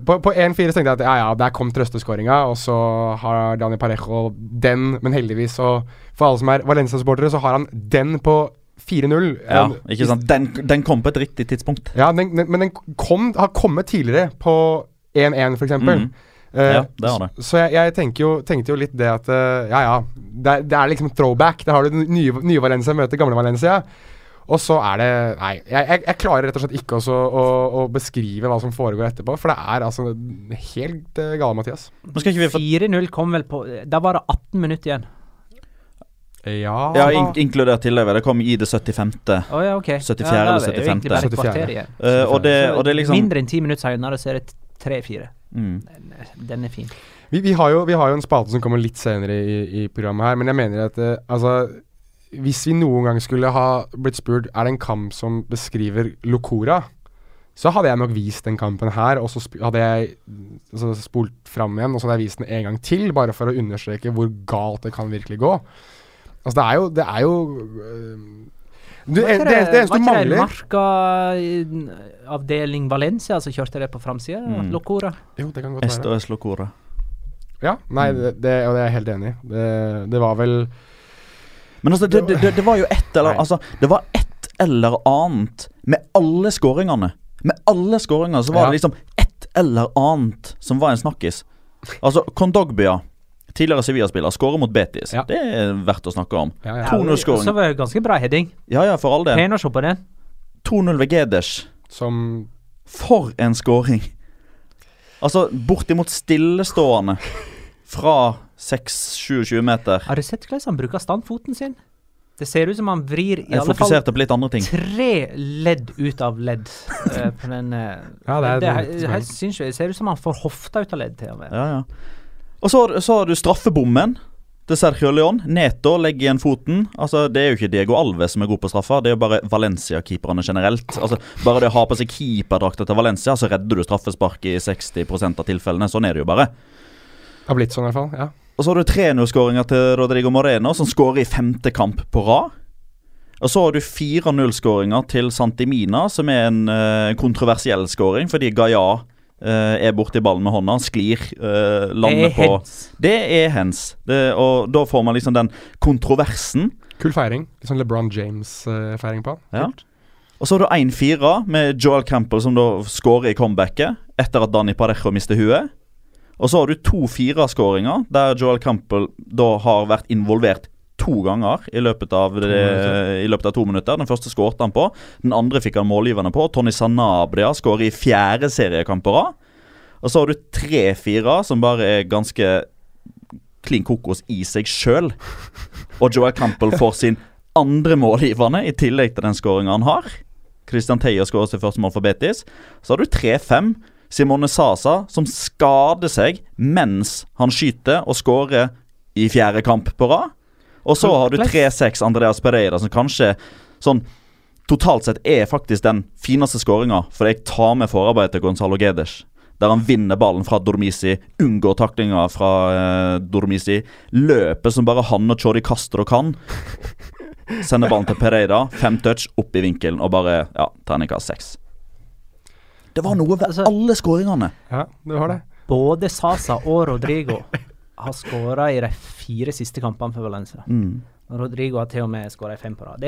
på, på 1-4 tenkte jeg at ja, ja, der kom trøsteskåringa, og så har Dani Parejo den, men heldigvis så For alle som er Valencia-supportere, så har han den på 4-0. Ja, ikke sant? Den, den kom på et riktig tidspunkt. ja, den, den, men den kom, har kommet tidligere, på 1-1 f.eks. Mhm. Eh, Ja, det har det. Så, jeg, jeg tenker jo, tenkte jo litt det at eh, Ja, ja. Det er, det er liksom throwback. Der har du nye, nye Valencia møter gamle Valencia. Og så er det Nei, jeg, jeg, jeg klarer rett og slett ikke også å, å beskrive hva som foregår etterpå. For det er altså helt uh, gale, Mathias. Nå skal ikke vi få 4-0 kom vel på Da var det 18 minutter igjen. Ja, Ja, in inkludert tillegget. Det kom i det 75. Oh, ja, okay. 74. ja, er eller det jo egentlig bare et 74.. kvarter. Eh, og, det, og det er liksom Mindre enn ti minutter senere så er det 3-4. Mm. Den, den er fin. Vi, vi, har jo, vi har jo en spalte som kommer litt senere i, i programmet her, men jeg mener at eh, altså Hvis vi noen gang skulle ha blitt spurt Er det en kamp som beskriver Locora, så hadde jeg nok vist den kampen her, og så sp hadde jeg altså, spolt fram igjen, og så hadde jeg vist den en gang til, bare for å understreke hvor galt det kan virkelig gå. Altså, det er jo Det er jo øh, det, det, det, det eneste du mangler Var ikke det en Marca-avdeling Valencia som kjørte det på framsida? Mm. Locora. Jo, det kan godt være. SOS Locora. Ja, nei, det, det, og det er jeg helt enig i. Det, det var vel Men altså, det, det, det, det var jo ett eller Nei. Altså, det var ett eller annet med alle skåringene. Med alle skåringer så var Ja. det liksom ett eller annet som var en snakkis. Altså, Kondogbia, tidligere Sevilla-spiller, skårer mot Betis. Ja. Det er verdt å snakke om. Ja, ja. 2-0-skåring. Så ganske bra heading. Ja ja, for all del. Pen å se på den. 2-0 ved Geders. Som For en skåring! Altså, bortimot stillestående fra 6-27 meter. Har du sett hvordan han bruker standfoten sin? Det ser ut som han vrir i Jeg alle fall tre ledd ut av ledd Uh, på den uh, Ja, det er det, det, det, det. Det ser ut som han får hofta ut av ledd til og med. Ja, ja. Og så, så har du straffebommen til Sergio León. Neto legger igjen foten. Altså, Det er jo ikke Diego Alves som er god på straffer, det er jo bare Valencia-keeperne generelt. Altså, Bare det å ha på seg keeperdrakta til Valencia, så redder du straffespark i 60 av tilfellene. Sånn er det jo bare. Det har blitt sånn i hvert fall, ja. Og så har du 3-0-skåringa til Rodrigo Moreno, som skårer i femte kamp på rad. Og så har du 4-0-skåringa til Santimina, som er en uh, kontroversiell skåring, fordi Gaia uh, er borti ballen med hånda, sklir, uh, lander på hens. Det er. Det, og da får man liksom den kontroversen. Kul feiring. Litt sånn LeBron James-feiring på han. Ja. Og så har du 1-4 med Joel Campbell som da skårer i comebacket etter at Dani Parejo mister huet. Og så har du to 4-skåringer der Joel Campbell da har vært involvert to ganger i løpet av, det, i løpet av to minutter. Den første skårte han på. Den andre fikk han målgiverne på. Tony Sanabria skårer i fjerde seriekamp på rad. Og så har du tre-fire som bare er ganske klin kokos i seg sjøl. Og Joel Campbell får sin andre målgivende i tillegg til den skåringa han har. Christian Teyer skårer sitt første mål for Betis. Så har du 3-5. Simone Sasa som skader seg mens han skyter og skårer i fjerde kamp på rad. Og så har du 3-6 Andreas Pereira, som kanskje sånn totalt sett er faktisk den fineste skåringa, fordi jeg tar med forarbeidet til Gonzalo Gedes. Der han vinner ballen fra Dormisi, unngår taklinga fra eh, Dormisi, løper som bare han og Chori Castro kan. Sender ballen til Pereira, fem touch, opp i vinkelen og bare ja, terningkast seks. Det var noe ved Altså- alle skåringene. Ja, du har det. Både Sasa og Rodrigo har skåra i de fire siste kampene for Valencia. Mm. Rodrigo har til og med skåra i fem på rad.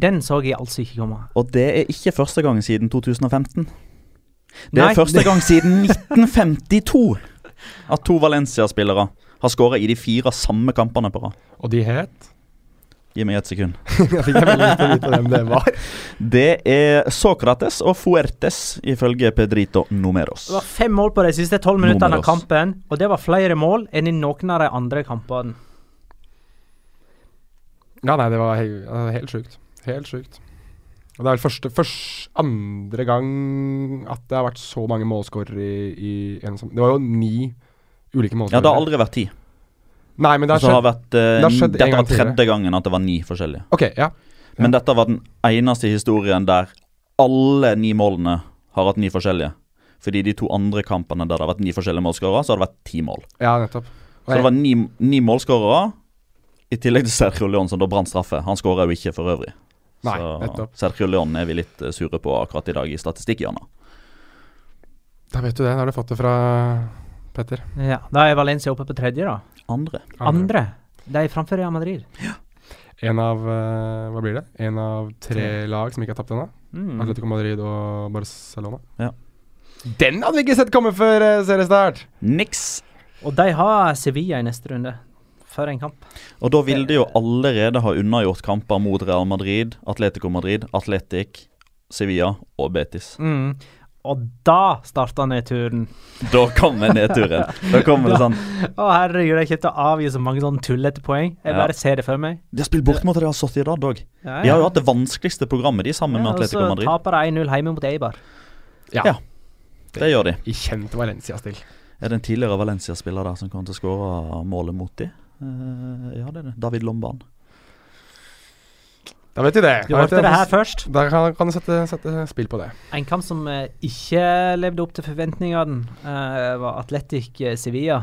Den så jeg altså ikke komme. Og det er ikke første gang siden 2015. Det Nei, er første det- gang siden 1952 at to Valencia-spillere har skåra i de fire samme kampene på rad. Og de het Gi meg et sekund. Jeg fikk veldig lyst til å vite hvem det var. Det er Sokrates og Fuertes, ifølge Pedrito Numeros. Det var fem mål på de siste tolv minuttene av kampen, og det var flere mål enn i noen av de andre kampene. Ja, nei, det var he helt sjukt. Helt sjukt. Og det er vel første, første, andre gang at det har vært så mange målskårere i, i en som Det var jo ni ulike målskårere. Ja, det har aldri vært ti. Nei, men det har skjedd, har vært, uh, det har skjedd dette var tredje gangen at det var ni forskjellige. Ok, ja. Men dette var den eneste historien der alle ni målene har hatt ni forskjellige. Fordi de to andre kampene der det har vært ni forskjellige målskårere, så har det vært ti mål. Ja, nettopp. Så det var ni, ni målskårere, i tillegg til Sergio Leon, som da brant straffe. Han skåra jo ikke for øvrig. Nei, så nettopp. Sergio Leon er vi litt eh, sure på akkurat i dag i statistikkhjørnet. Da vet du det. Da har du fått det fra Petter. Ja, Da er Valencia oppe på tredje, da. Andre. Andre. De er framfor Real Madrid. Ja. En av eh, Hva blir det? En av tre lag som ikke har tapt ennå. Mm. Atletico Madrid og Barcelona. Ja. Den hadde vi ikke sett komme før uh, seriestart! Niks. Og de har Sevilla i neste runde. For en kamp. Og da vil de jo allerede ha unnagjort kamper mot Real Madrid, Atletico Madrid, Atletic, Sevilla og Betis. Mm. Og da starta nedturen. Da kommer nedturen. Da kommer det sånn Å herregud, jeg kommer til å avgi så mange sånne tullete poeng. Jeg Ja. bare ser det for meg. De har spilt bort mot Real Sociedad òg. Ja, De har jo hatt det vanskeligste programmet, de, sammen med Atletico Madrid. og så taper de 1-0 hjemme mot Eibar. Ja. Ja. Det gjør de. I kjent Valencia-stil. Er det en tidligere Valencia-spiller der som kommer til å skåre målet mot de? Uh, ja, det er det. David Lomban. Da vet du det. Du Da hørte det her først. Da kan, kan du sette, sette spill på det. En kamp som eh, ikke levde opp til forventningene, eh, var Atletic eh, Sevilla.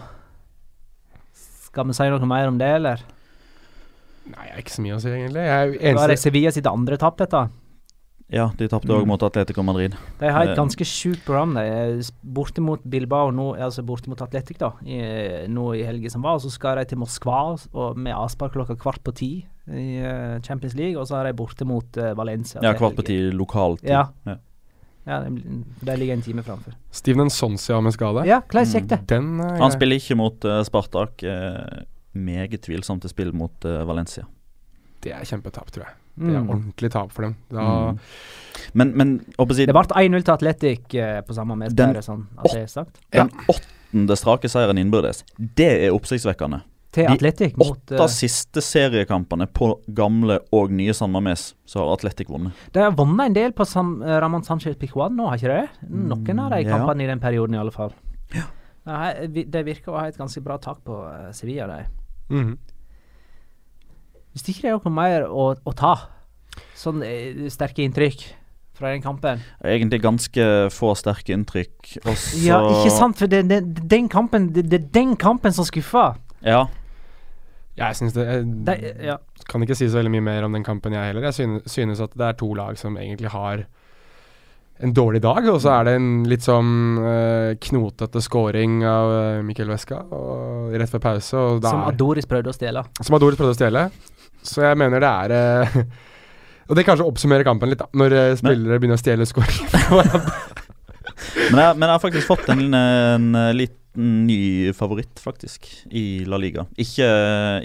Skal vi si noe mer om det, eller? Nei, ikke så mye å si, egentlig. Jeg er er det Sevilla sitt andre tap, dette. Ja, de tapte òg Mm. mot Atletico Madrid. De har et Eh. ganske sjukt program. De er s- Bilbao nå, altså bortimot Atletic da, i, nå i helga som var. Og så skal de til Moskva og med avspark klokka kvart på ti i eh, Champions League. Og så er de borte mot eh, Valencia. Ja, kvart på ti lokal tid. Ja. Ja. Ja, de, ligger en time framfor. Steven Sonsia med skade. Ja, hvordan gikk det? Den eh, Han spiller ikke mot uh, Spartak. Uh, meget tvilsomt til spill mot uh, Valencia. Det er kjempetap, tror jeg. Det er Mm. ordentlig tap for dem. Da, Mm. Men, men Det ble 1-0 til Atletic på samme Den- sånn at det er sagt. den åttende strake seieren innbyrdes, det er oppsiktsvekkende. Til De Atletic mot Åtte eh, siste seriekampene på gamle og nye San Mames, så har Atletic vunnet. De har vunnet en del på San, eh, Ramón Sánchez Picuan nå, har ikke det? Noen av de kampene ja. i den perioden, i alle fall. Ja. Det virker å ha et ganske bra tak på eh, Sevilla, de. Mhm. Hvis ikke det er noe mer å, å ta. Sånn eh, sterke inntrykk fra den kampen. Egentlig ganske få sterke inntrykk. Også Ja, ikke sant? For det, er den kampen Det det er den kampen som skuffer. Ja. Jeg synes det jeg det, ja. Kan ikke si så veldig mye mer om den kampen, jeg heller. Jeg synes, synes at det er to lag som egentlig har en dårlig dag, og så er det en litt sånn uh, knotete scoring av uh, Mikkel Veska og, rett før pause. Og Som Adoris prøvde å stjele. som Adoris prøvde å stjele. Så jeg mener det er uh, Og det kanskje oppsummerer kampen litt, da, når eh, spillere begynner å stjele scoring. Men jeg, men jeg har faktisk fått en, en liten ny favoritt, faktisk, i La Liga. Ikke,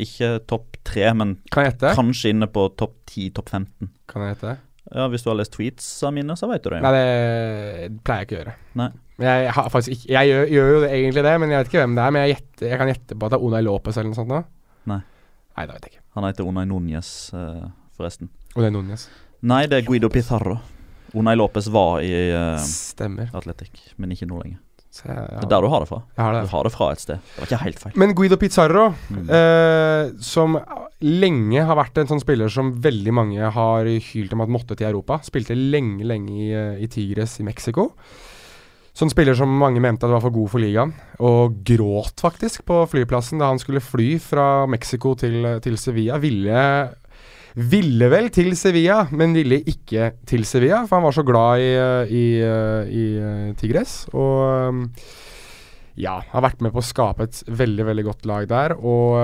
ikke topp tre, men kanskje inne på topp 10, topp 15. Kan jeg gjette? Ja, Hvis du har lest tweetsa mine, så vet du det. Nei, det pleier jeg ikke å gjøre. Nei. Jeg har faktisk ikke Jeg gjør, gjør jo det, egentlig det, men jeg vet ikke hvem det er. Men jeg, gjetter, jeg kan gjette på at det er Unai Lopez eller noe sånt Da. Nei. Nei, det vet jeg ikke. Han heter Unai Núñez, eh, forresten. Onay Núñez. Nei, det er Guido Pizarro. Unai Lopez var i uh, Atletic, men ikke nå lenger. Så jeg, Det er der du har det fra. jeg har det. Du har det fra et sted. Det var ikke helt feil. Men Guido Pizarro, Mm. eh, som lenge har vært en sånn spiller som veldig mange har hylt om at måtte til Europa. Spilte lenge, lenge i, eh, i Tigres i Mexico. Sånn spiller som mange mente at var for god for ligaen, og gråt faktisk på flyplassen da han skulle fly fra Mexico til, til Sevilla. Ville Ville vel til Sevilla, men ville ikke til Sevilla, for han var så glad i, eh, i, eh, i eh, Tigres. Og ja, har vært med på å skape et veldig, veldig godt lag der. Og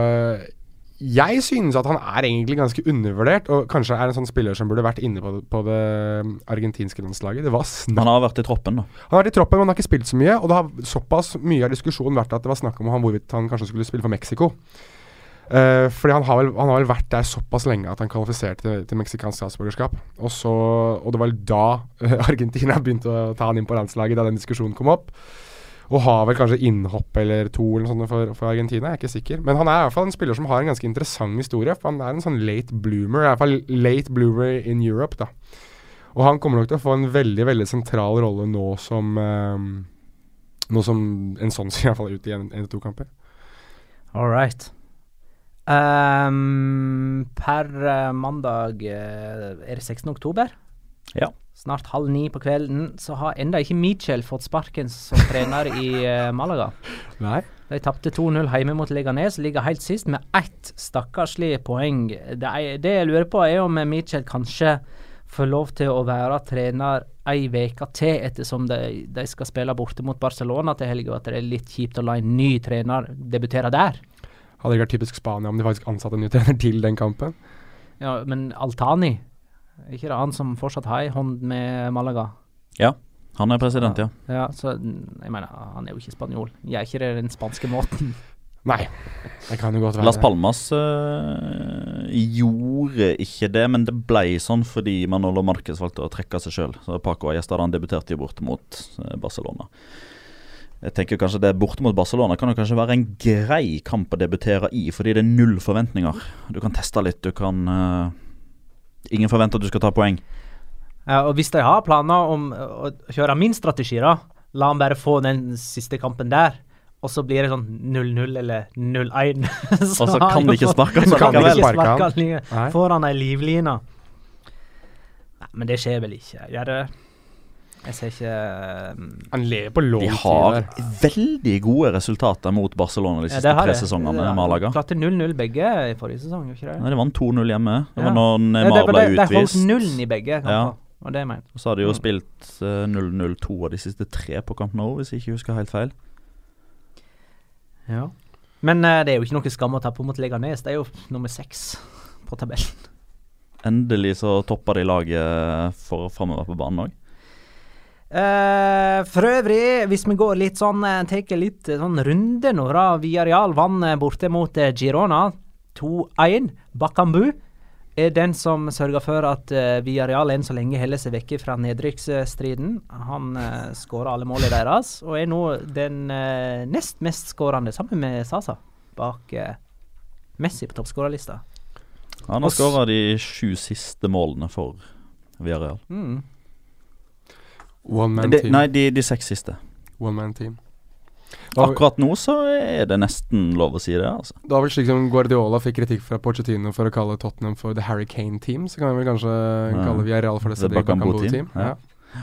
jeg synes at han er egentlig ganske undervurdert, og kanskje er en sånn spiller som burde vært inne på det, på det um, argentinske landslaget. Det var snakk Han har vært i troppen, da. Han har vært i troppen, men han har ikke spilt så mye. Og det har såpass mye av diskusjonen vært at det var snakk om han hvorvidt han kanskje skulle spille for Mexico. Uh, fordi han har, vel, han har vel vært der såpass lenge at han kvalifiserte til, til meksikansk statsborgerskap. Og, så, og det var vel da uh, Argentina begynte å ta han inn på landslaget, da den diskusjonen kom opp. Og har vel kanskje innhopp eller to eller noe sånt for, for Argentina, jeg er ikke sikker. Men han er i hvert fall en spiller som har en ganske interessant historie. For han er en sånn late bloomer, i hvert fall late bloomer in Europe, da. Og han kommer nok til å få en veldig veldig sentral rolle nå som uh, Nå som en sånn ser i hvert fall ut i en eller to kamper. All right. Ehm, per eh, mandag eh, er det 16. oktober. Ja. Snart halv ni på kvelden. Så har enda ikke Mitchell fått sparken som trener i eh, Malaga. Nei. De tapte 2-0 hjemme mot Leganes, ligger helt sist med ett stakkarslig poeng. Det, er, det jeg lurer på, er om Mitchell kanskje får lov til å være trener ei uke til, ettersom de, de skal spille borte mot Barcelona til helga, at det er litt kjipt å la en ny trener debutere der. Hadde ikke vært typisk Spania om de faktisk ansatte en ny trener til den kampen? Ja, men Altani, er ikke det han som fortsatt har ei hånd med Malaga? Ja, han er president, ja. Ja, så mm, jeg mener, han er jo ikke spanjol. Gjør ikke det den spanske måten. Nei, det kan jo godt være. Las Palmas øh, gjorde ikke det, men det ble sånn fordi Manolo Marquez valgte å trekke seg sjøl. Paco Ayestad han debuterte jo bort mot øh, Barcelona. Jeg tenker kanskje det Borte mot Barcelona kan jo kanskje være en grei kamp å debutere i, fordi det er null forventninger. Du kan teste litt, du kan uh, Ingen forventer at du skal ta poeng. Ja, og hvis de har planer om å kjøre min strategi, da, la han bare få den siste kampen der. Og så blir det sånn 0-0 eller 0-1. Og så kan de ikke sparke han Så kan de ikke sparke han. han. Får han ei livline? Nei, men det skjer vel ikke. Gjør det? Jeg ser ikke um, Han lever på lånt De har veldig gode resultater mot Barcelona de siste ja, tre sesongene. Ja, Malaga. Klarte 0-0 begge i forrige sesong, ikke det? Nei, De vant 2-0 hjemme. Det Ja. var når Ja, Neymar det utvist. ble det- De holdt utvist. nullen i begge Ja. Og det jeg. Og så har de jo Mm. spilt eh, 0-0 to av de siste tre på Camp Nou, hvis jeg ikke husker helt feil. Ja. Men uh, det er jo ikke noe skam å tappe mot Leganes. Det er jo nummer seks på tabellen. Endelig så topper de laget for framover på banen òg. Eh, for øvrig, hvis vi går litt sånn uh, Tar litt eh, sånn runde nå, da. Viareal vant eh, borte mot eh, Girona 2-1. Bakambu er den som sørger for at uh, Viareal enn så lenge holder seg vekke fra nedrykksstriden. Han uh, skårer alle målene deres, og er nå den uh, nest mest skårende, sammen med Sasa, bak eh, Messi på toppskårerlista. Han har skåra de sju siste målene for Viareal. Mm. One man De, team. nei, de, de seks siste. One man team. Akkurat nå så er det nesten lov å si det. altså. Det var vel slik som Guardiola fikk kritikk fra Porcetino for å kalle Tottenham for The Harry Kane Team. Så kan vi vel kanskje Ja. kalle Villarreal for det Bakambu Bakambu Team, Team. ja. Ja.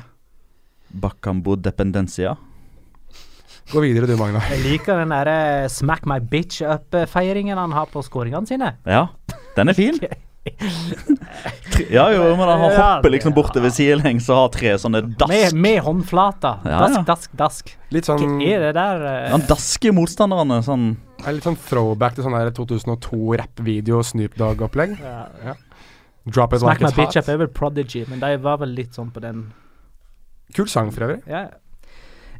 Bakambo dependencia. Gå videre du, Magna. Jeg liker den derre smack my bitch up-feiringen han har på skåringene sine. Ja, den er fin. ja jo, men han hopper liksom liksom bortover sidelengs og har tre sånne dask. Med, med håndflata. Ja, Dask, ja. dask, dask. Litt Hva sånn, er det der? eh? Han dasker motstanderne sånn er litt sånn throwback til sånn der 2002 rappvideo Snoop Dogg-opplegg. Ja. Drop it Smack like it's bitch up hot. er vel Prodigy, men de var vel litt sånn på den Kul sang for øvrig. Ja.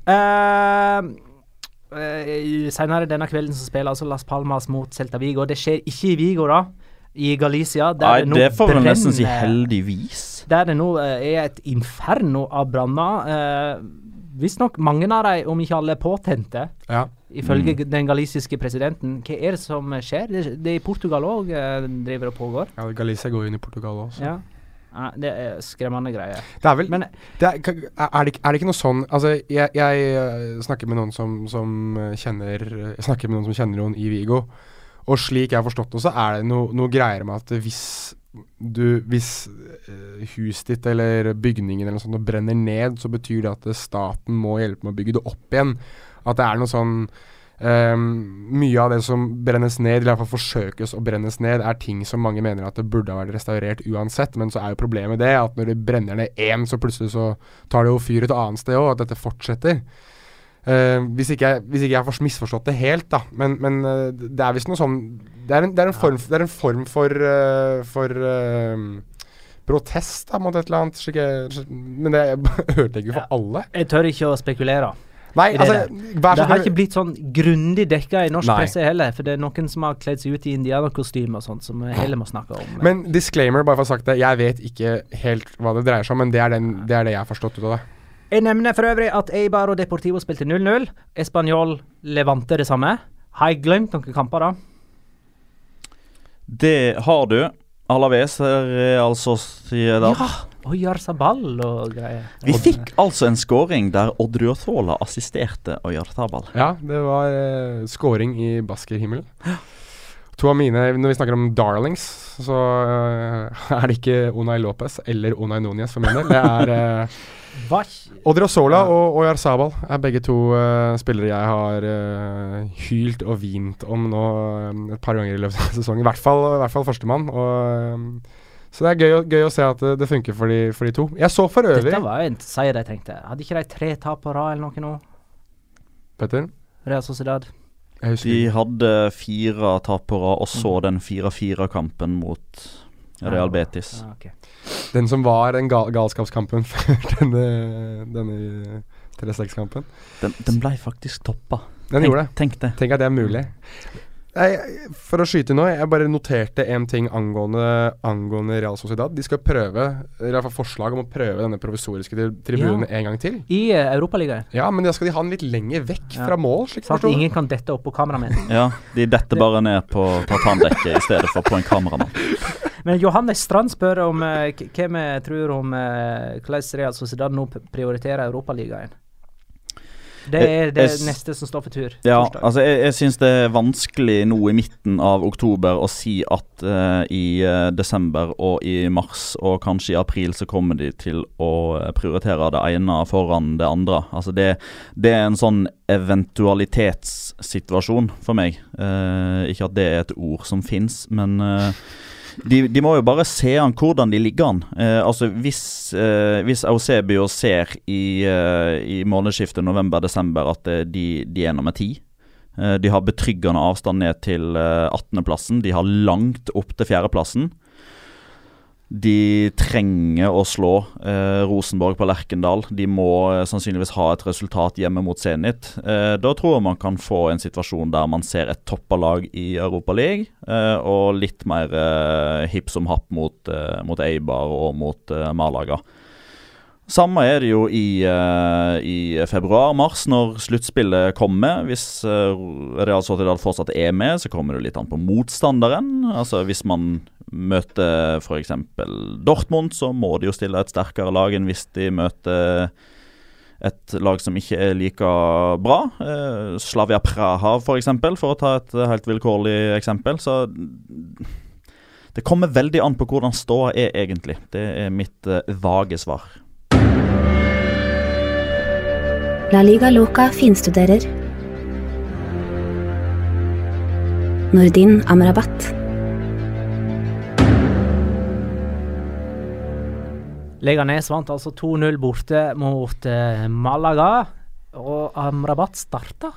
Uh, Senere denne kvelden så spiller altså Las Palmas mot Celta Vigo. Det skjer ikke i Vigo, da. I Galicia. Der Nei, det det får vi nesten si heldigvis. Der det nå eh, er et inferno av branner. Uh, Visstnok mange av dem, om ikke alle, er påtente. Ja. Ifølge Mm. den galisiske presidenten. Hva er det som skjer? Det, det er i Portugal òg driver og pågår. ja, Galicia går inn i Portugal også. Ja. Ja, det er skremmende greier. Det er vel Men det er, er, det, er det ikke noe sånn Altså, jeg, jeg eh, snakker med noen som, som eh, kjenner Jeg snakker med noen som kjenner noen i Vigo, og slik jeg har forstått det, så er det noe, noe greier med at hvis du Hvis eh, huset ditt eller bygningen eller sånt brenner ned, så betyr det at staten må hjelpe med å bygge det opp igjen. At det er noe sånn um, mye av det som brennes ned, eller i hvert fall forsøkes å brennes ned, er ting som mange mener at det burde ha vært restaurert uansett. Men så er jo problemet det at når det brenner ned én, så plutselig så tar det jo fyr et annet sted òg. At dette fortsetter. Ehm, hvis, ikke jeg, hvis ikke jeg har misforstått det helt, da. Men, men uh, det er visst noe sånn Det er en, det er en, form, det er en form for, uh, for protest da, mot et eller annet. Slik jeg, men det hørte jeg ikke for alle. jeg tør ikke å spekulere. Nei, det altså. Det har ikke blitt sånn grundig dekka i norsk Nei. presse heller, for det er noen som har kledd seg ut i indianerkostyme og sånt, som vi heller må snakke om. Men disclaimer, bare for å ha sagt det. Jeg vet ikke helt hva det dreier seg om, men det er, den, det, er det jeg har forstått ut av det. Jeg nevner for øvrig at Eibar og Deportivo spilte 0-0. Español Levante det samme. Har jeg glemt noen kamper, da? Det har du. Alaves er altså Sociedad. Ja! Oyarzabal og greier. Vi fikk altså en scoring der Odriozola assisterte Oyarzabal. Ja, det var uh, scoring i baskerhimmelen. To av mine Når vi snakker om darlings, så uh, er det ikke Unai Lopez eller Unai Núñez for min del. Det er uh? Odriozola og Oyarzabal er begge to uh, spillere jeg har uh, hylt og vint om nå um, et par ganger i løpet av sesongen. I hvert fall, i hvert fall førstemann. Og, eh, så det er gøy, gøy å se at det, det funker for de, for de to. Jeg så for øvrig Dette var jo en seier jeg trengte. Hadde ikke de tre tap på rad eller noe nå? Petter, Real Sociedad. jeg De hadde fire tap på rad, og så den 4-4-kampen mot Real Betis. Ah, okay. Den som var den gal galskapskampen før denne, denne 3-6-kampen. Den, den ble faktisk toppa. Den Tenk- gjorde det. Tenk det. Tenk at det er mulig. Jeg, for å skyte nå, jeg bare noterte en ting angående, angående Real Sociedad. De skal prøve, eller i hvert fall forslag om å prøve denne provisoriske tribunen Ja. en gang til. I uh, Europaligaen. Ja, men da skal de ha den litt lenger vekk Ja. fra mål, slik Sånn at ingen kan dette opp på kameramenn. Ja, De detter bare ned på tartandekket i stedet for på en kameramann. Men Johannes Strand spør om uh, k- hva vi tror om uh, hvordan Real Sociedad nå prioriterer Europaligaen. Det er det jeg neste som står for tur. Ja, torsdag. altså jeg, jeg syns det er vanskelig nå i midten av oktober å si at uh, i eh, desember og i mars og kanskje i april så kommer de til å eh, prioritere det ene foran det andre. Altså det, det er en sånn eventualitetssituasjon for meg. Uh, ikke at det er et ord som fins, men eh, de, de må jo bare se an hvordan de ligger an. Eh, altså Hvis, eh, hvis Eusebio ser i, eh, i månedsskiftet november-desember at eh, de, de er nummer ti eh, De har betryggende avstand ned til eh, 18.-plassen. De har langt opp til fjerdeplassen. De trenger å slå eh, Rosenborg på Lerkendal. De må eh, sannsynligvis ha et resultat hjemme mot Zenit. Eh, da tror jeg man kan få en situasjon der man ser et toppa lag i Europaligaen, eh, og litt mer eh, hipp som happ mot, eh, mot Eibar og mot eh, Malaga. Samme er det jo i, uh, i februar-mars, når sluttspillet kommer. Hvis uh, Real Sociedad fortsatt er med, så kommer det litt an på motstanderen. Altså Hvis man møter f.eks. Dortmund, så må de jo stille et sterkere lag enn hvis de møter et lag som ikke er like bra. Uh, Slavia Praha, for eksempel, for å ta et helt vilkårlig eksempel. Så det kommer veldig an på hvordan ståa er egentlig. Det er mitt uh, vage svar. La Liga Loca finstuderer. Nordin Amrabat. Leganes vant altså 2-0 borte mot eh, Malaga. Og Amrabat starta.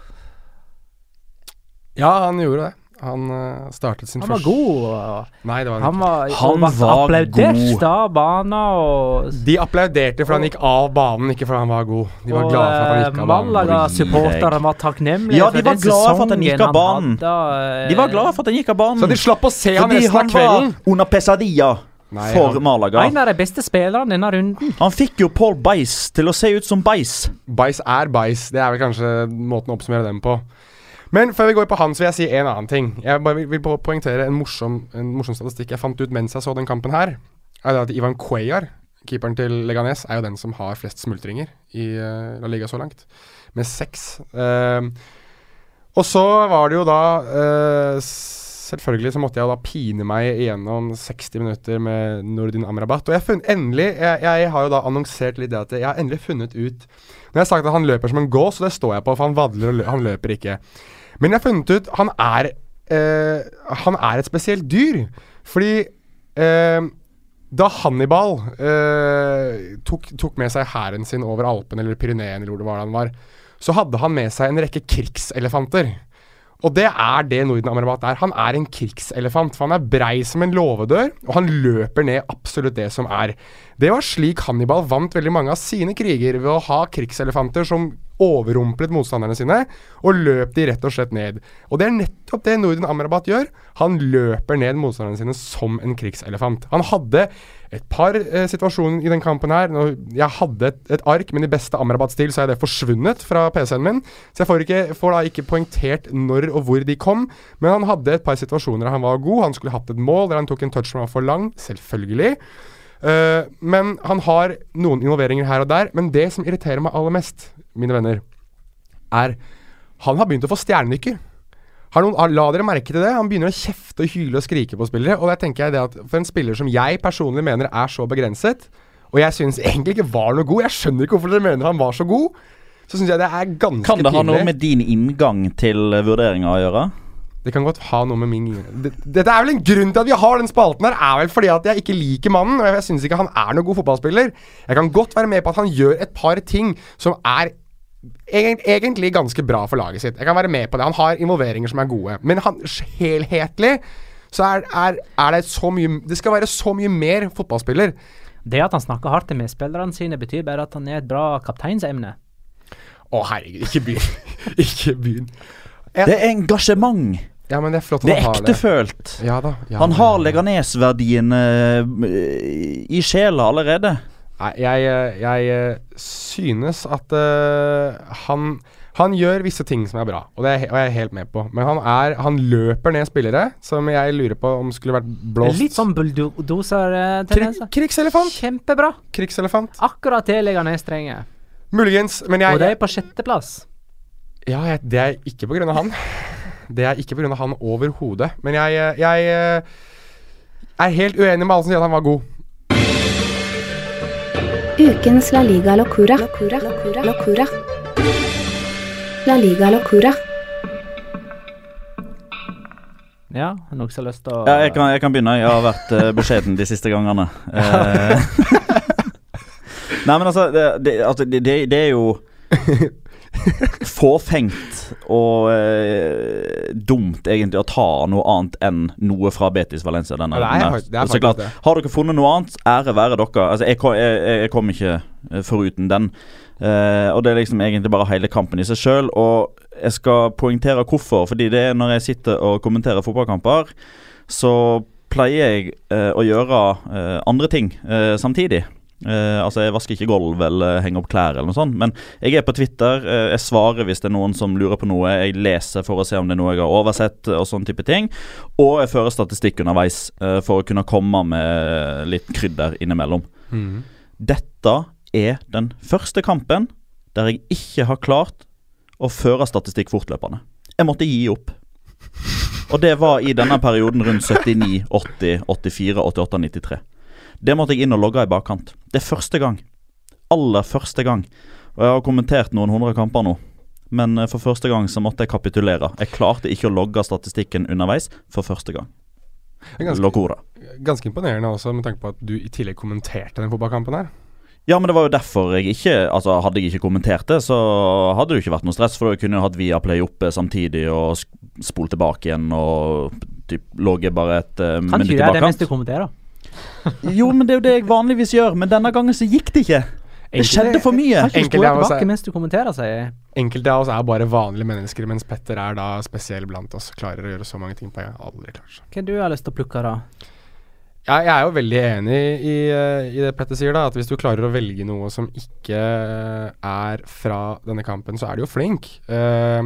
Ja, han gjorde det. Han uh, startet sin første Han var god. Nei, det var han, Han ikke. var, Han var applaudert god. av bana Og, De applauderte for han gikk av banen, ikke fordi han var god. De var og glade for at han eh, gikk av banen. Malaga-supporterne var takknemlige Ja, de var den glade for at han gikk av banen. hadde, eh, De var glade for at han gikk av banen. Så de slapp å se han resten av kvelden. var under pesadilla Nei, for han- Malaga. En av de beste spillerne denne runden. Han fikk jo Paul Beis til å se ut som Beis. Beis er Beis Det er vel kanskje måten å oppsummere dem på. Men før vi går på han, så vil jeg si en annen ting. Jeg bare vil, vil poengtere en morsom, en morsom statistikk jeg fant ut mens jeg så den kampen her. Er det at Ivan Cuellar, keeperen til Leganes, er jo den som har flest smultringer i eh, La Liga så langt, med seks. Uh, og så var det jo da uh, Selvfølgelig så måtte jeg da pine meg igjennom 60 minutter med Nordin Amrabat. Og jeg funnet, endelig jeg, jeg har jo da annonsert litt det at jeg har endelig funnet ut Når jeg har sagt at han løper som en gås, og det står jeg på, for han vadler og løper, han løper ikke. Men jeg har funnet ut han er eh, Han er et spesielt dyr. Fordi eh, da Hannibal eh, tok, tok med seg hæren sin over Alpene eller Pyreneen, eller hvor det var han var, så hadde han med seg en rekke krigselefanter. Og det er det Norden Amrabat er. Han er en krigselefant. For han er brei som en låvedør, og han løper ned absolutt det som er. Det var slik Hannibal vant veldig mange av sine kriger, ved å ha krigselefanter som overrumplet motstanderne sine, og løp de rett og slett ned. Og det er nettopp det Norden Amrabat gjør. Han løper ned motstanderne sine som en krigselefant. Han hadde et par eh, situasjoner i den kampen her. Nå, jeg hadde et, et ark, men i beste Amrabat-stil så er det forsvunnet fra PC-en min. Så jeg får, ikke, får da ikke poengtert når og hvor de kom. Men han hadde et par situasjoner der han var god. Han skulle hatt et mål der han tok en touch som var for lang. Selvfølgelig. Eh, men han har noen involveringer her og der. Men det som irriterer meg aller mest, mine venner, er han har begynt å få stjernenykker. Har noen, la dere merke til det? Han begynner å kjefte og hyle og skrike på spillere. Og der tenker jeg det at For en spiller som jeg personlig mener er så begrenset, og jeg syns egentlig ikke var noe god Jeg skjønner ikke hvorfor dere mener han var så god. Så syns jeg det er ganske pinlig. Kan det ha noe med din inngang til eh, vurderinga å gjøre? Det kan godt ha noe med min det, Dette er vel en grunn til at vi har den spalten her, er vel fordi at jeg ikke liker mannen. Og jeg syns ikke han er noen god fotballspiller. Jeg kan godt være med på at han gjør et par ting som er egentlig ganske bra for laget sitt. Jeg kan være med på det. Han har involveringer som er gode. Men han, helhetlig så er, er, er det så mye Det skal være så mye mer fotballspiller. Det at han snakker hardt til medspillerne sine, betyr bare at han er et bra kapteinsemne. Å, herregud, ikke begynn. ikke begynn. Det er engasjement. Ja, men det er flott at Det er han har det. ektefølt. Ja da. Ja, Han har Leganes-verdien eh, i sjela allerede. Nei, jeg, eh, jeg eh, synes at uh, han han gjør visse ting som er bra, og det er, og jeg er helt med på. Men han, er, han løper ned spillere som jeg lurer på om skulle vært blåst. Litt sånn Krig, bulldoser-tendenser. krigselefant. Kjempebra. Krigselefant. Akkurat det Leganes trenger. Muligens, men jeg, Og det er på sjetteplass. Ja, jeg, det er ikke på grunn av han. Det er ikke av han overhodet. Men jeg, eh, jeg eh, er helt uenig med alle som sier at han var god. Ukens La Liga Locura. Locura. Locura. Locura. La Liga Locura. Ja, noen som har lyst til å Ja, jeg kan, jeg kan begynne. Jeg har vært uh, beskjeden de siste gangene. Nei, men altså Det, det, altså, det, det, det er jo fåfengt og eh, dumt egentlig å ta noe annet enn noe fra Betis Valencia. Denne, det er faktisk- det er Så faktisk klart, det. Har dere funnet noe annet, ære være dere. Altså, jeg, kom- jeg, jeg, jeg kom ikke eh, foruten den. Eh, og det er liksom egentlig bare hele kampen i seg sjøl. Og jeg skal poengtere hvorfor. Fordi det er når jeg sitter og kommenterer fotballkamper, så pleier jeg eh, å gjøre eh, andre ting eh, samtidig. Eh, altså Jeg vasker ikke gulv eller henger opp klær, eller noe sånt men jeg er på Twitter. Uh, jeg svarer hvis det er noen som lurer på noe. Jeg leser for å se om det er noe jeg har oversett, og sånn type ting. Og jeg fører statistikk underveis uh, for å kunne komme med litt krydder innimellom. Dette er den første kampen der jeg ikke har klart å føre statistikk fortløpende. Jeg måtte gi opp. Og det var i denne perioden rundt 79, 80, 84, 88, 93. Det måtte jeg inn og logge i bakkant. Det er første gang. Aller første gang. Og jeg har kommentert noen hundre kamper nå. Men eh, for første gang så måtte jeg kapitulere. Jeg klarte ikke å logge statistikken underveis for første gang. Ganske, Locora. ganske imponerende også, med tanke på at du i tillegg kommenterte den fotballkampen her. Ja, men det var jo derfor jeg ikke Altså, hadde jeg ikke kommentert det, så hadde det jo ikke vært noe stress, for da kunne jeg hatt Viaplay oppe samtidig og spole spolt tilbake igjen og typ logget bare et uh, Kan minutt ikke i gjøre det mens du kommenterer. Jo, men det er jo det jeg vanligvis gjør, men denne gangen så gikk det ikke. Det skjedde for mye. Kan ikke du Enkelte spole av oss er- tilbake mens du kommenterer, sier jeg. Enkelte av oss er bare vanlige mennesker, mens Petter er da spesiell blant oss. Klarer å gjøre så mange ting på en gang. Aldri klart. Hva du har lyst til å plukke, da? Ja, jeg er jo veldig enig i, eh, i det Petter sier, da. At hvis du klarer å velge noe som ikke eh, er fra denne kampen, så er du jo flink. Eh,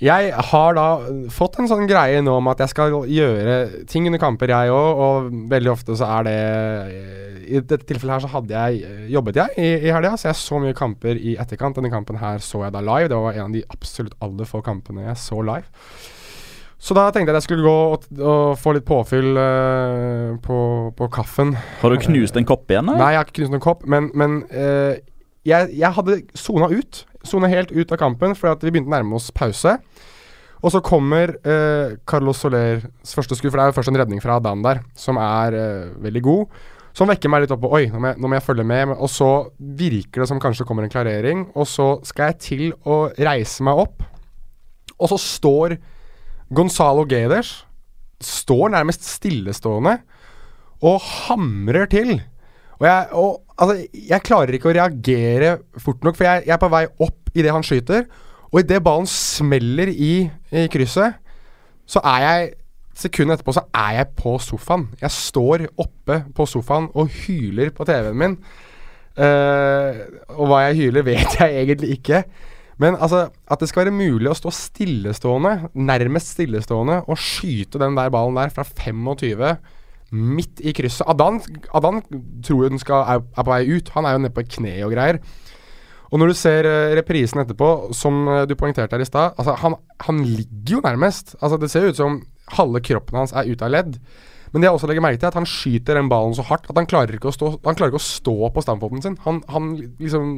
jeg har da fått en sånn greie nå om at jeg skal gjøre ting under kamper, jeg òg. Og veldig ofte så er det I dette tilfellet her så hadde jeg eh, jobbet jeg i, i helga, så jeg så mye kamper i etterkant. Denne kampen her så jeg da live. Det var en av de absolutt aller få kampene jeg så live. Så da tenkte jeg at jeg skulle gå og, og få litt påfyll uh, på, på kaffen. Har du knust en kopp igjen? eller? Nei, jeg har ikke knust noen kopp, men, men uh, jeg, jeg hadde sona ut. Sona helt ut av kampen fordi vi begynte å nærme oss pause. Og så kommer eh, Carlos Solers første skudd, for det er jo først en redning fra Dan der, som er eh, veldig god. Som vekker meg litt opp på Oi, nå må, jeg, nå må jeg følge med. Og så virker det som kanskje kommer en klarering, og så skal jeg til å reise meg opp. Og så står Gonzalo Gaders, Står nærmest stillestående og hamrer til. Og jeg, og, altså, jeg klarer ikke å reagere fort nok, for jeg, jeg er på vei opp idet han skyter. Og idet ballen smeller i, i krysset, så er jeg Sekundet etterpå så er jeg på sofaen. Jeg står oppe på sofaen og hyler på TV-en min. Uh, og hva jeg hyler, vet jeg egentlig ikke. Men altså, at det skal være mulig å stå stillestående, nærmest stillestående, og skyte den der ballen der fra 25 midt i krysset Adan, Adan tror jo den skal, er, er på vei ut. Han er jo nede på et kne og greier. Og når du ser eh, reprisen etterpå, som eh, du poengterte her i stad altså, han, han ligger jo nærmest. Altså, det ser jo ut som halve kroppen hans er ute av ledd. Men det jeg også legger merke til, er at han skyter den ballen så hardt at han klarer ikke å stå, ikke å stå på stamfoten sin. Han, han liksom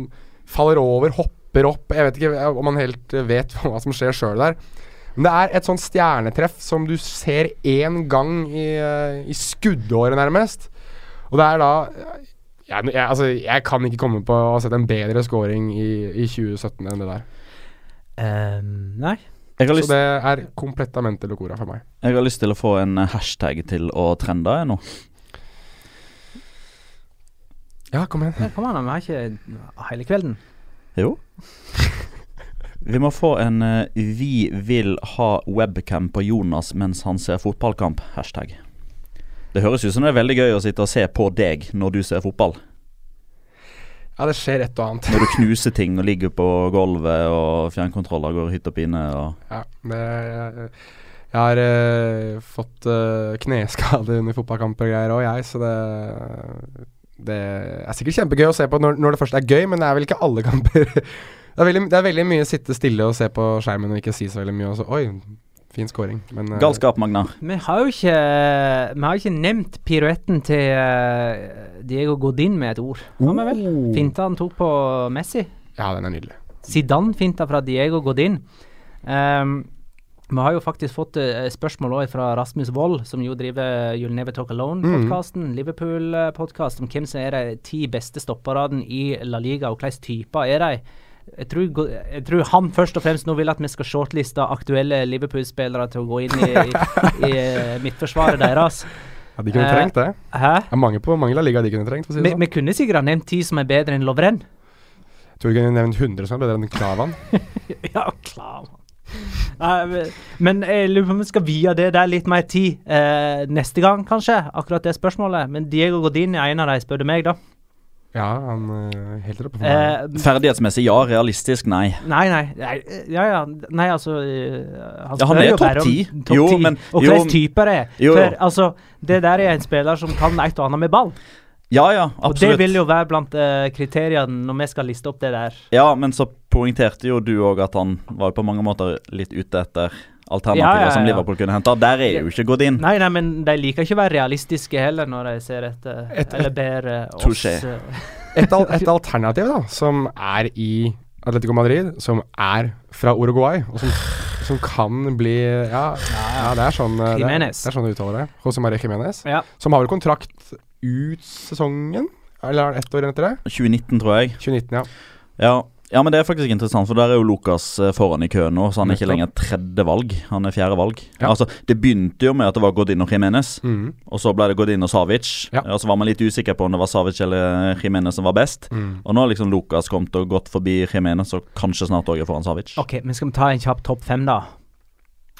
faller over, hopper opp. Jeg vet ikke om han helt eh, vet hva som skjer sjøl der. Men det er et sånt stjernetreff som du ser én gang i, eh, i skuddåret, nærmest. Og det er da jeg, jeg, altså, jeg kan ikke komme på å ha sett en bedre scoring i, i 2017 enn det der. Um, nei. Jeg har, Så det er komplettamente locora for meg. jeg har lyst til å få en eh, hashtag til å trende jeg nå. Ja, kom igjen. Ja, Kom an, vi har ikke hele kvelden. Jo. Vi må få en uh, 'Vi vil ha webcam på Jonas mens han ser fotballkamp'. Hashtag. Det høres ut som det er veldig gøy å sitte og se på deg når du ser fotball. Ja, det skjer et og annet. Når du knuser ting og ligger på gulvet og fjernkontroller går hytt og pine. Og Ja, det, jeg, har eh, fått uh, kneskade under fotballkamper og greier òg, jeg, så det Det er sikkert kjempegøy å se på når, når det først er gøy, men det er vel ikke alle kamper. Det, er veldig, det er veldig mye sitte stille og se på skjermen og ikke si så veldig mye, og så Oi, fin scoring. Men eh, Galskap, Magnar. Vi har jo ikke Vi har ikke nevnt piruetten til eh, Diego Godin med et ord. Har vi vel? Finta han tok på Messi. Ja, den er nydelig. Zidane-finta fra Diego Godin. Um, vi har jo faktisk fått eh, spørsmål også fra Rasmus Wold, som jo driver You'll Never Talk Alone-podkasten. Liverpool-podkast om hvem som er de ti beste stopperne i La Liga, og hvilke typer er de. Jeg tror, jeg tror han først og fremst nå vil at vi skal shortliste aktuelle Liverpool-spillere til å gå inn i, i, i eh, midtforsvaret deres. Ja, De kunne Eh, trengt det. Hæ? Det er mange på mange La Liga de kunne trengt. Si Vi, sånn. vi kunne sikkert ha nevnt ti som er bedre enn Lovren. Jeg tror vi kunne nevnt 100 som er bedre enn Klavan. ja, Klavan. Nei, men- jeg lurer på om vi skal vie det der litt mer tid eh, neste gang, kanskje. Akkurat det spørsmålet. Men Diego Godin er en av de, spør du meg, da. Ja, han uh, helt oppe for meg. Eh, Ferdighetsmessig ja, realistisk nei. nei, nei, nei. Ja, ja. Nei, altså eh, Han Ja, han er jo topp top ti. Top Jo, ti, men- Og hvilken type det er. jo. For altså, det der er en spiller som kan et og annet med ball. Ja, ja, absolutt. Og det vil jo være blant uh, kriteriene når vi skal liste opp det der. Ja, men så poengterte jo du òg at han var jo på mange måter litt ute etter alternativer Ja, ja, som. Liverpool kunne henta. Der er jo ikke gått inn. Nei, nei, men de liker ikke å være realistiske heller når de ser etter Et- Eller ber eh, oss eh, Et, al et alternativ da, som er i Atletico Madrid, som er fra Uruguay, og som, som kan bli Ja, ja det er sånn eh, det er, det er sånn du uttaler det. José Marie Jimenez. Ja. Som har vel kontrakt ut sesongen? Eller er det ett år etter det? 2019, tror jeg. 2019, ja. Ja. Ja, men det er faktisk interessant, for der er jo Lucas eh, foran i køen nå, så han er ikke lenger tredje valg, han er fjerde valg. Ja. Altså, Det begynte jo med at det var Godin og Jimenez, mm. og så ble det Godin og Savic. Ja. Og så var man litt usikker på om det var Savic eller Jimenez som var best. Mm. Og nå har liksom Lukas kommet og gått forbi Jimenez, og kanskje snart òg er foran Savic. OK, men skal vi ta en kjapp topp fem, da?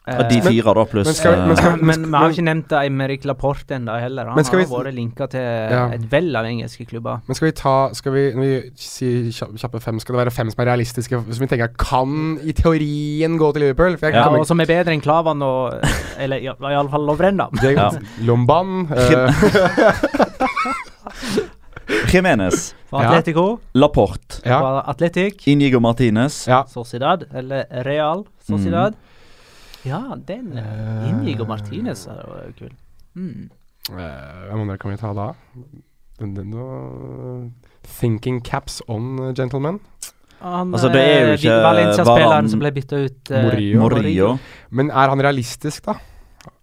Ja, de Eh, fire, da, pluss men skal vi- men skal- men vi har ikke nevnt Eimerick Laporte ennå heller. Han har vi- vært linka til Ja. et vell av engelske klubber. Men skal vi ta Skal vi, når vi sier kjappe, fem, skal det være fem som er realistiske, som vi tenker kan i teorien gå til Liverpool? For jeg Ja, og som er bedre enn Klavan og Eller ja, i alle fall Lovren, da. Ja. Lomban eh, Jimenez, For Ja. Atletico, Laporte, Ja. for Atletic, Inigo Martinez. ja. Sociedad, eller Real Sociedad. Ja, den uh, Inigo Martinez er jo kul. Mm. Uh, Hvem andre kan vi ta da? Den, den, nå- thinking caps on, uh, gentlemen. Han, Altså, det er jo eh, ikke Valencia-spilleren som ble bytta ut. Uh, Murillo. Morillo. Men er han realistisk, da?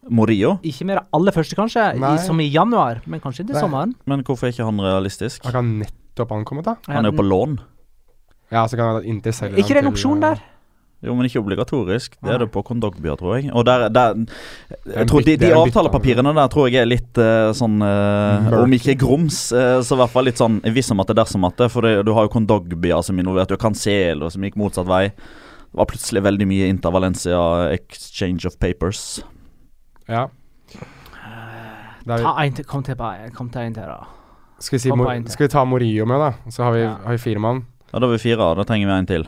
Morillo? Ikke med det aller første, kanskje, i, som i januar, men kanskje til sommeren. Men hvorfor er ikke han realistisk? Han kan nettopp ankommet, da? Han er jo på lån. Ja, så kan han Ikke det en han opsjon eh, der? Jo, men ikke obligatorisk. Det er det på Kondogbia, tror jeg. Og der, der jeg tror de, de avtalepapirene der tror jeg er litt uh, sånn uh, Om ikke grums, uh, så i hvert fall litt sånn viss om at det er dersom at det. For det, du har jo Kondogbia som er involvert, du har Cancelo som gikk motsatt vei. Det var plutselig veldig mye Inter Valencia exchange of papers. Ja. Ta en til, kom til, bare- kom til en til, da. skal, vi si, skal vi ta Morio med, da? Så har vi, Ja. har vi fire mann. Ja, Da har vi fire, da trenger vi en til.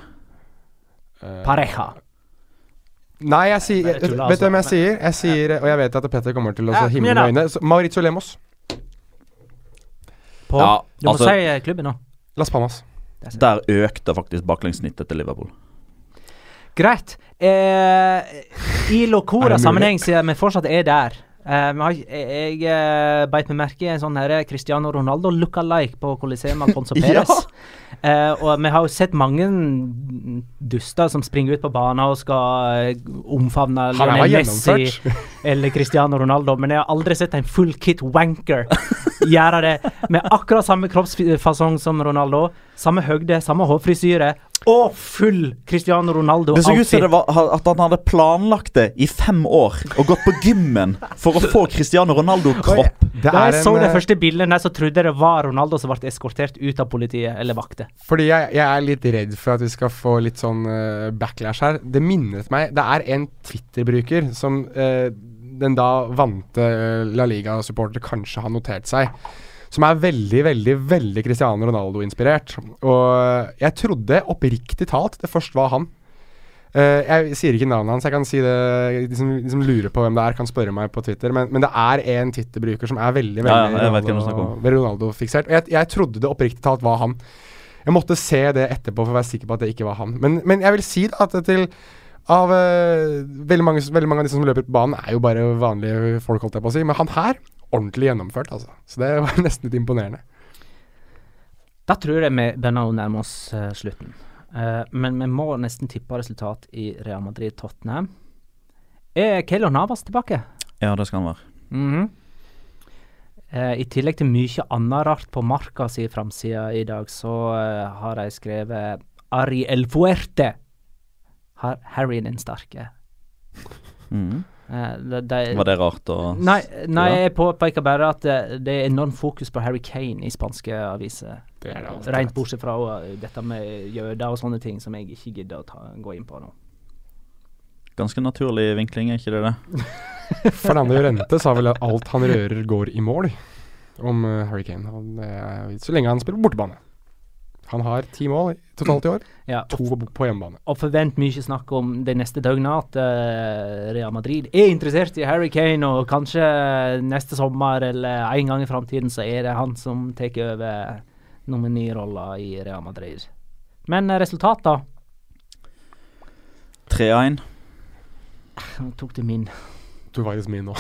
Eh, Pareja. Nei, jeg sier jeg Vet du hvem jeg altså. sier? Jeg sier, og jeg vet at Petter kommer til å Ja, himle med øynene. Maurizio Lemos. På. Ja, du må altså- si eh, klubben nå. Las Palmas. Der økte faktisk baklengssnittet til Liverpool. Greit. Eh, I Er Locora det mulig? sammenheng, siden vi fortsatt er der ikke- jeg jeg uh, beit meg merke i en sånn her Cristiano Ronaldo look-alike på Coliseum Alfonso Ja. Perez. Eh, og vi har jo sett mange duster som springer ut på banen og skal omfavne Lionel Messi eller Cristiano Ronaldo, men jeg har aldri sett en full kit wanker gjøre det med akkurat samme kroppsfasong som Ronaldo. Samme høgde, samme hårfrisyre og full Cristiano Ronaldo. Det så ut som det at han hadde planlagt det i fem år og gått på gymmen for å få Cristiano Ronaldo-kropp. Da jeg så en, de eh, første bildet, der, så trodde jeg det var Ronaldo som ble eskortert ut av politiet eller vakter. Fordi jeg, jeg er litt redd for at vi skal få litt sånn uh, backlash her. Det minnet meg Det er en Twitter-bruker som uh, den da vante La Liga-supporter kanskje har notert seg. Som er veldig, veldig, veldig Cristiano Ronaldo-inspirert. Og jeg trodde oppriktig talt det først var han. Uh, jeg sier ikke navnet hans, jeg kan si det De som, de som lurer på hvem det er, kan spørre meg på Twitter. Men, men det er en Twitter-bruker som er veldig, veldig ja, om. Ronaldo- Ronaldo-fiksert. Og jeg, jeg trodde det oppriktig talt var han. Jeg måtte se det etterpå for å være sikker på at det ikke var han. Men, men jeg vil si da at til av uh, veldig, mange, veldig mange av de som løper på banen, er jo bare vanlige folk, holdt jeg på å si. Men han her, ordentlig gjennomført, altså. Så det var nesten litt imponerende. Da tror jeg vi begynner å nærme oss uh, slutten. Uh, men vi må nesten tippe resultat i Real Madrid-Tottenham. Er Keylor Navas tilbake? Ja, det skal han være. Mhm. uh, I tillegg til mye annet rart på marka si framside i dag, så har de skrevet Ari El Fuerte. Har Harry den sterke. Mhm. Eh, de, de, Var det rart å Nei, nei jeg påpeker bare at det, det er enormt fokus på Harry Kane i spanske aviser. Er. Rent bortsett fra uh, dette med jøder og sånne ting som jeg ikke gidder å ta, gå inn på nå. Ganske naturlig vinkling, er ikke det det? Fernando Rente sa vel at alt han rører, går i mål om uh, Harry Kane. Så lenge han spiller på bortebane. Han har ti mål totalt i år. Ja. To på, på hjemmebane. Og forvent mye snakk om det neste døgnet at uh, Real Madrid er interessert i Harry Kane, og kanskje neste sommer eller en gang i framtiden så er det han som tar over nominirrolla i Real Madrid. Men eh, resultat, da? 3-1. Nå tok du min. Du faktisk min nå.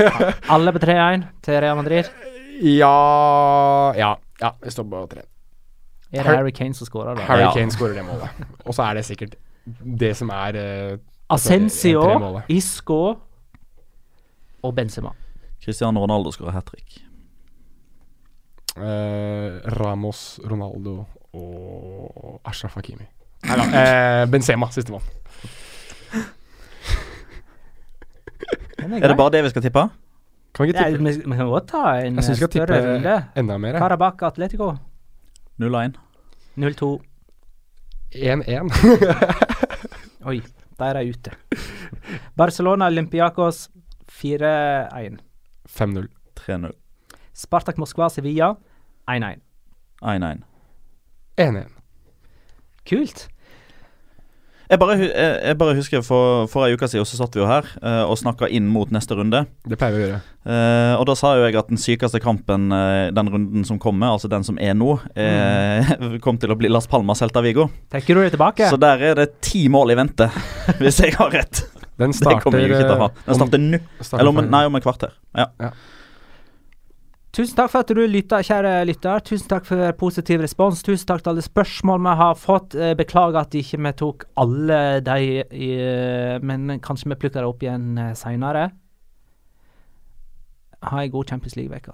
Alle på 3-1 til Real Madrid? ja Ja. Ja, det står på tre. Er det Har- Harry Kane som skårer, det? Harry Ja. Kane skårer det målet. Og så er det sikkert det som er eh, Asensio. Isco og Benzema. Cristiano Ronaldo skårer hat trick. eh, Ramos, Ronaldo og Ashraf Hakimi. Nei da. Eh, Benzema, sistemann. Er, Er det bare det vi skal tippe? Kan vi ikke Ja, vi, vi kan godt ta en skal større tippe runde. enda mer. Karabakh Atletico 0-1. 0-2. 1-1. Oi, der er jeg ute. Barcelona Olympiakos 4-1. 5-0. 3-0. Spartak Moskva Sevilla 1-1. 1-1. 1-1. Kult. Jeg bare, jeg, jeg bare husker for, for ei uke siden så satt vi jo her uh, og snakka inn mot neste runde. Det pleier vi å gjøre. Uh, og da sa jo jeg at den sykeste kampen uh, den runden som kommer, altså den som er nå, mm. kom til å bli Las Palmas Celta Vigo. Tenker du det tilbake? Så der er det ti mål i vente, hvis jeg har rett. Den Det starter kommer jeg ikke til å ha. Den starter nå. Eller om, nei, om et kvarter. Ja. Tusen takk for at du lytta, kjære lytter. Tusen takk for positiv respons. Tusen takk til alle spørsmål vi har fått. Eh, Beklager at ikke vi tok alle de, i- men kanskje vi plukker det opp igjen eh, seinere. Ha ei god Champions League-uke.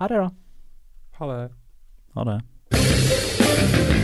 Ha det, da. Ha det. Ha det.